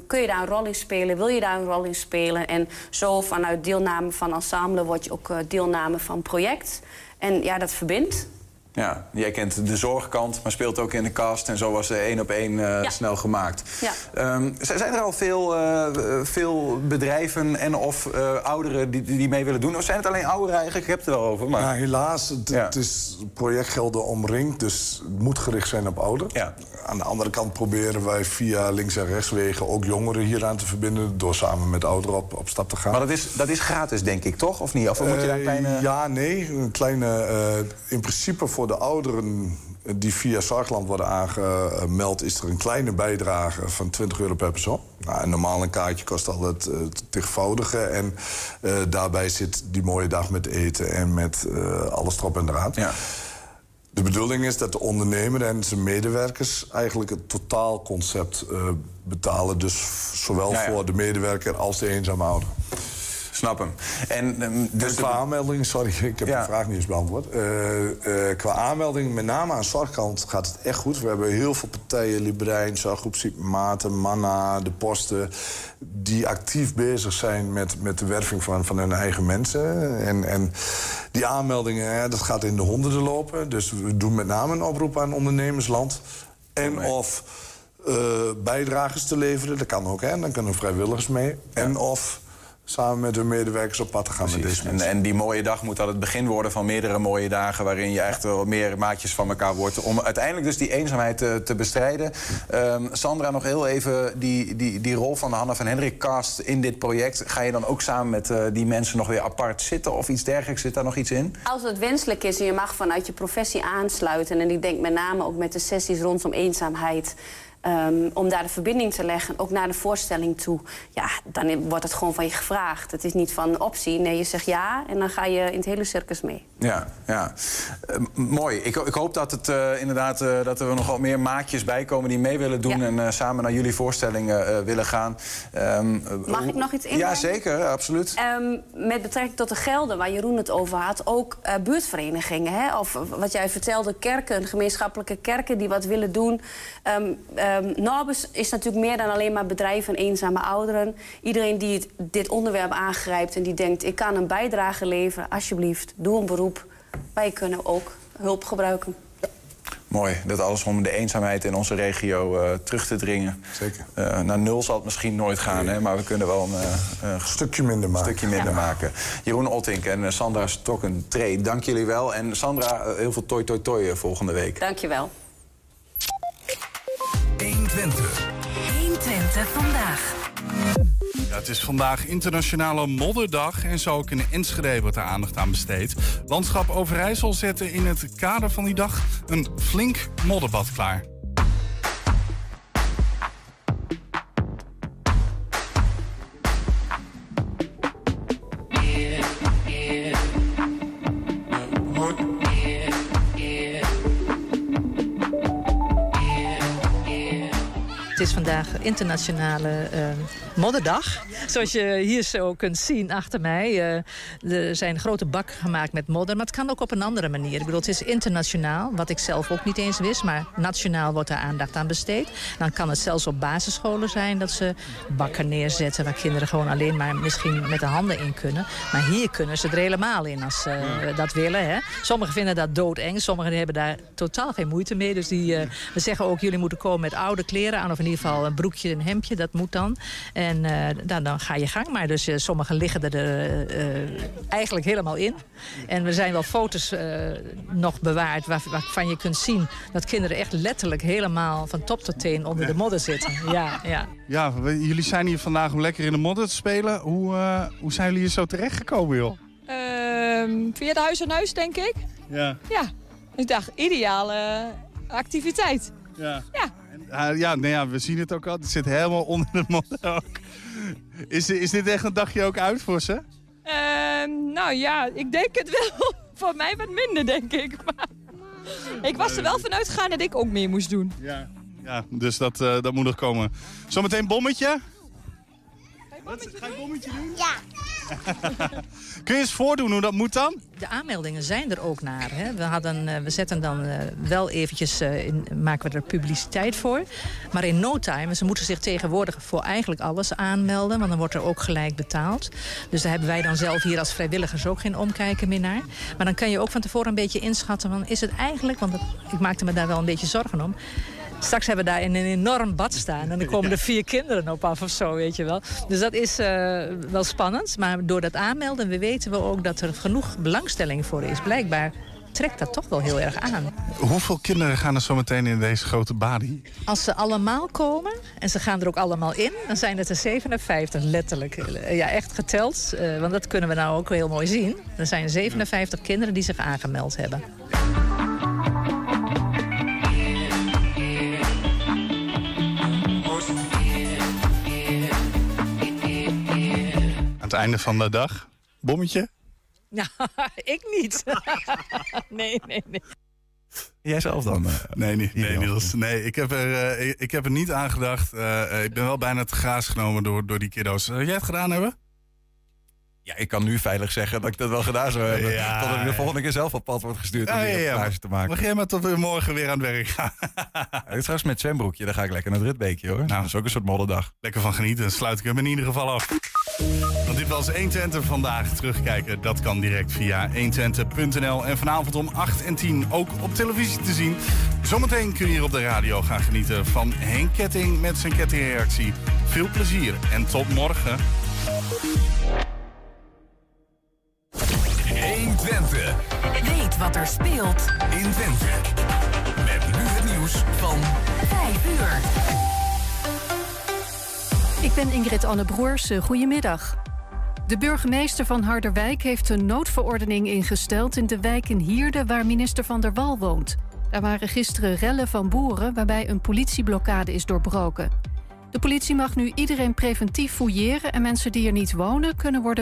Kun je daar een rol in spelen? Wil je daar een rol in spelen? En zo vanuit deelname van ensemble word je ook deelname van project. En ja, dat verbindt. Ja, jij kent de zorgkant, maar speelt ook in de cast. En zo was de één op één eh, Ja. snel gemaakt. Ja. Ehm, zijn er al veel, eh, veel bedrijven en of eh, ouderen die, die mee willen doen? Of zijn het alleen ouderen eigenlijk? Ik heb het er wel over. Maar... Nou, helaas, het, het is projectgelden omringd, dus het moet gericht zijn op ouderen. Aan de andere kant proberen wij via links- en rechtswegen ook jongeren hieraan te verbinden... door samen met ouderen op, op stap te gaan. Maar dat is, dat is gratis, denk ik, toch? Of niet? Of moet je daar een kleine... Ja, nee. Een kleine, eh, in principe voor de ouderen die via Zorgland worden aangemeld... is er een kleine bijdrage van 20 euro per persoon. Nou, normaal een kaartje kost al het, eh, het tigvoudige. En eh, daarbij zit die mooie dag met eten en met eh, alles erop en eraan. De bedoeling is dat de ondernemer en zijn medewerkers... eigenlijk het totaalconcept betalen. Dus zowel Ja, ja. voor de medewerker als de eenzame ouder. Snap hem. En, ehm, dus qua aanmelding, sorry, ik heb de vraag niet eens beantwoord. Eh, eh, qua aanmelding, met name aan zorgkant, gaat het echt goed. We hebben heel veel partijen, Liberijn, Zorggroep Maarten, Manna, de Posten... die actief bezig zijn met, met de werving van, van hun eigen mensen. En, en die aanmeldingen, dat gaat in de honderden lopen. Dus we doen met name een oproep aan ondernemersland. En of eh, bijdragers te leveren, dat kan ook, hè. Dan kunnen vrijwilligers mee. En of samen met hun medewerkers op pad te gaan met deze. En, en die mooie dag moet dan het begin worden van meerdere mooie dagen... waarin je echt wel meer maatjes van elkaar wordt... om uiteindelijk dus die eenzaamheid te, te bestrijden. Ehm, Sandra, nog heel even die, die, die rol van de Hanna van Hendrik cast in dit project. Ga je dan ook samen met eh, die mensen nog weer apart zitten of iets dergelijks? Zit daar nog iets in? Als het wenselijk is en je mag vanuit je professie aansluiten... en ik denk met name ook met de sessies rondom eenzaamheid... ehm, om daar de verbinding te leggen, ook naar de voorstelling toe... ja, dan wordt het gewoon van je gevraagd. Het is niet van optie. Nee, je zegt ja en dan ga je in het hele circus mee. Ja, ja. Eh, m- mooi. Ik, ik hoop dat, het, eh, inderdaad, eh, dat er nog wat meer maatjes bij komen die mee willen doen... en eh, samen naar jullie voorstellingen willen gaan. Ehm, eh, Mag ik nog iets Ja, inbrengen? zeker. Absoluut. Ehm, met betrekking tot de gelden waar Jeroen het over had, ook buurtverenigingen. Hè? Of wat jij vertelde, kerken, gemeenschappelijke kerken die wat willen doen. Ehm ehm, Norbus is natuurlijk meer dan alleen maar bedrijven en eenzame ouderen. Iedereen die het- dit onderwerp aangrijpt en die denkt: ik kan een bijdrage leveren, alsjeblieft, doe een beroep. Wij kunnen ook hulp gebruiken. Mooi. Dat alles om de eenzaamheid in onze regio eh, terug te dringen. Zeker. Eh, naar nul zal het misschien nooit gaan, hè, maar we kunnen wel een eh, stukje minder maken. Stukje minder maken. Jeroen Oltink en Sandra Stokken-Tree, dank jullie wel. En Sandra, heel veel toi toi toi volgende week. Dankjewel. 120. 120 vandaag. Ja, het is vandaag internationale modderdag en zo ook in Enschede wordt er aandacht aan besteed. Landschap Overijssel zette in het kader van die dag een flink modderbad klaar. Is vandaag internationale eh, modderdag. Zoals je hier zo kunt zien achter mij. eh, er zijn grote bakken gemaakt met modder. Maar het kan ook op een andere manier. Ik bedoel, het is internationaal. Wat ik zelf ook niet eens wist. Maar nationaal wordt er aandacht aan besteed. Dan kan het zelfs op basisscholen zijn dat ze bakken neerzetten. Waar kinderen gewoon alleen maar misschien met de handen in kunnen. Maar hier kunnen ze er helemaal in als ze dat willen. Hè. Sommigen vinden dat doodeng. Sommigen hebben daar totaal geen moeite mee. Dus die, eh, we zeggen ook, jullie moeten komen met oude kleren aan. Of in ieder geval een broekje en een hemdje. Dat moet dan. En eh, dan, dan ga je gang maar. Dus eh, sommigen liggen er eh, eh, eigenlijk helemaal in. En er zijn wel foto's eh, nog bewaard waar- waarvan je kunt zien... dat kinderen echt letterlijk helemaal van top tot teen onder de modder zitten. Ja, ja. Ja, we- jullie zijn hier vandaag om lekker in de modder te spelen. Hoe, eh, hoe zijn jullie hier zo terechtgekomen, joh? Ehm, via de huis aan huis, denk ik. Ja. Ja. Ik dacht, ideale activiteit. Ja. Ja. Ah, ja, nou ja, we zien het ook al. Het zit helemaal onder de modder ook. Is, is dit echt een dagje ook uit voor ze? Ehm, nou ja, ik denk het wel. Voor mij wat minder, denk ik. Maar ik was er wel vanuit gegaan dat ik ook mee moest doen. Ja. Ja, dus dat, eh, dat moet nog komen. Zometeen bommetje? Ga je bommetje doen? Ja. Kun je eens voordoen hoe dat moet dan? De aanmeldingen zijn er ook naar. Hè. We, hadden, eh, we zetten dan eh, wel eventjes, eh, in, maken we er publiciteit voor. Maar in no time, ze moeten zich tegenwoordig voor eigenlijk alles aanmelden. Want dan wordt er ook gelijk betaald. Dus daar hebben wij dan zelf hier als vrijwilligers ook geen omkijken meer naar. Maar dan kan je ook van tevoren een beetje inschatten. Van, is het eigenlijk, want dat- ik maakte me daar wel een beetje zorgen om. Straks hebben we daar in een enorm bad staan. En dan komen er vier kinderen op af of zo, weet je wel. Dus dat is eh, wel spannend. Maar door dat aanmelden we weten we ook dat er genoeg belangstelling voor is. Blijkbaar trekt dat toch wel heel erg aan. Hoeveel kinderen gaan er zometeen in deze grote badie? Als ze allemaal komen, en ze gaan er ook allemaal in... dan zijn het er 57, letterlijk. Eh, Ja, echt geteld. eh, want dat kunnen we nou ook heel mooi zien. Er zijn 57 kinderen die zich aangemeld hebben. Het einde van de dag, bommetje? Nou, ik niet. nee, nee, nee. Jij zelf dan? eh, Nee, niet, nee Niels. Nee, ik heb, er, eh, ik, ik heb er niet aan gedacht. Eh, ik ben wel bijna te graas genomen door, door die kiddo's. Zou jij het gedaan hebben? Ja, ik kan nu veilig zeggen dat ik dat wel gedaan zou hebben. Ja, Totdat ik de volgende keer zelf op pad wordt gestuurd om Ja, die ja, te maken. Mag jij maar tot weer morgen weer aan het werk gaan? Ja, straks met zwembroekje, dan ga ik lekker naar het Ritbeekje hoor. Nou, dat is ook een soort modderdag. Lekker van genieten. Dan sluit ik hem in ieder geval af. Want dit was 120 vandaag. Terugkijken, dat kan direct via 120.nl. En vanavond om 8 en 10 ook op televisie te zien. Zometeen kun je hier op de radio gaan genieten van Henk Ketting met zijn kettingreactie. Veel plezier en tot morgen. 120. Weet wat er speelt in Twente. Met nu het nieuws van 5 uur. Ik ben Ingrid Anne Broers. eh, Goedemiddag. De burgemeester van Harderwijk heeft een noodverordening ingesteld in de wijk in Hierde waar minister Van der Wal woont. Daar waren gisteren rellen van boeren waarbij een politieblokkade is doorbroken. De politie mag nu iedereen preventief fouilleren en mensen die er niet wonen kunnen worden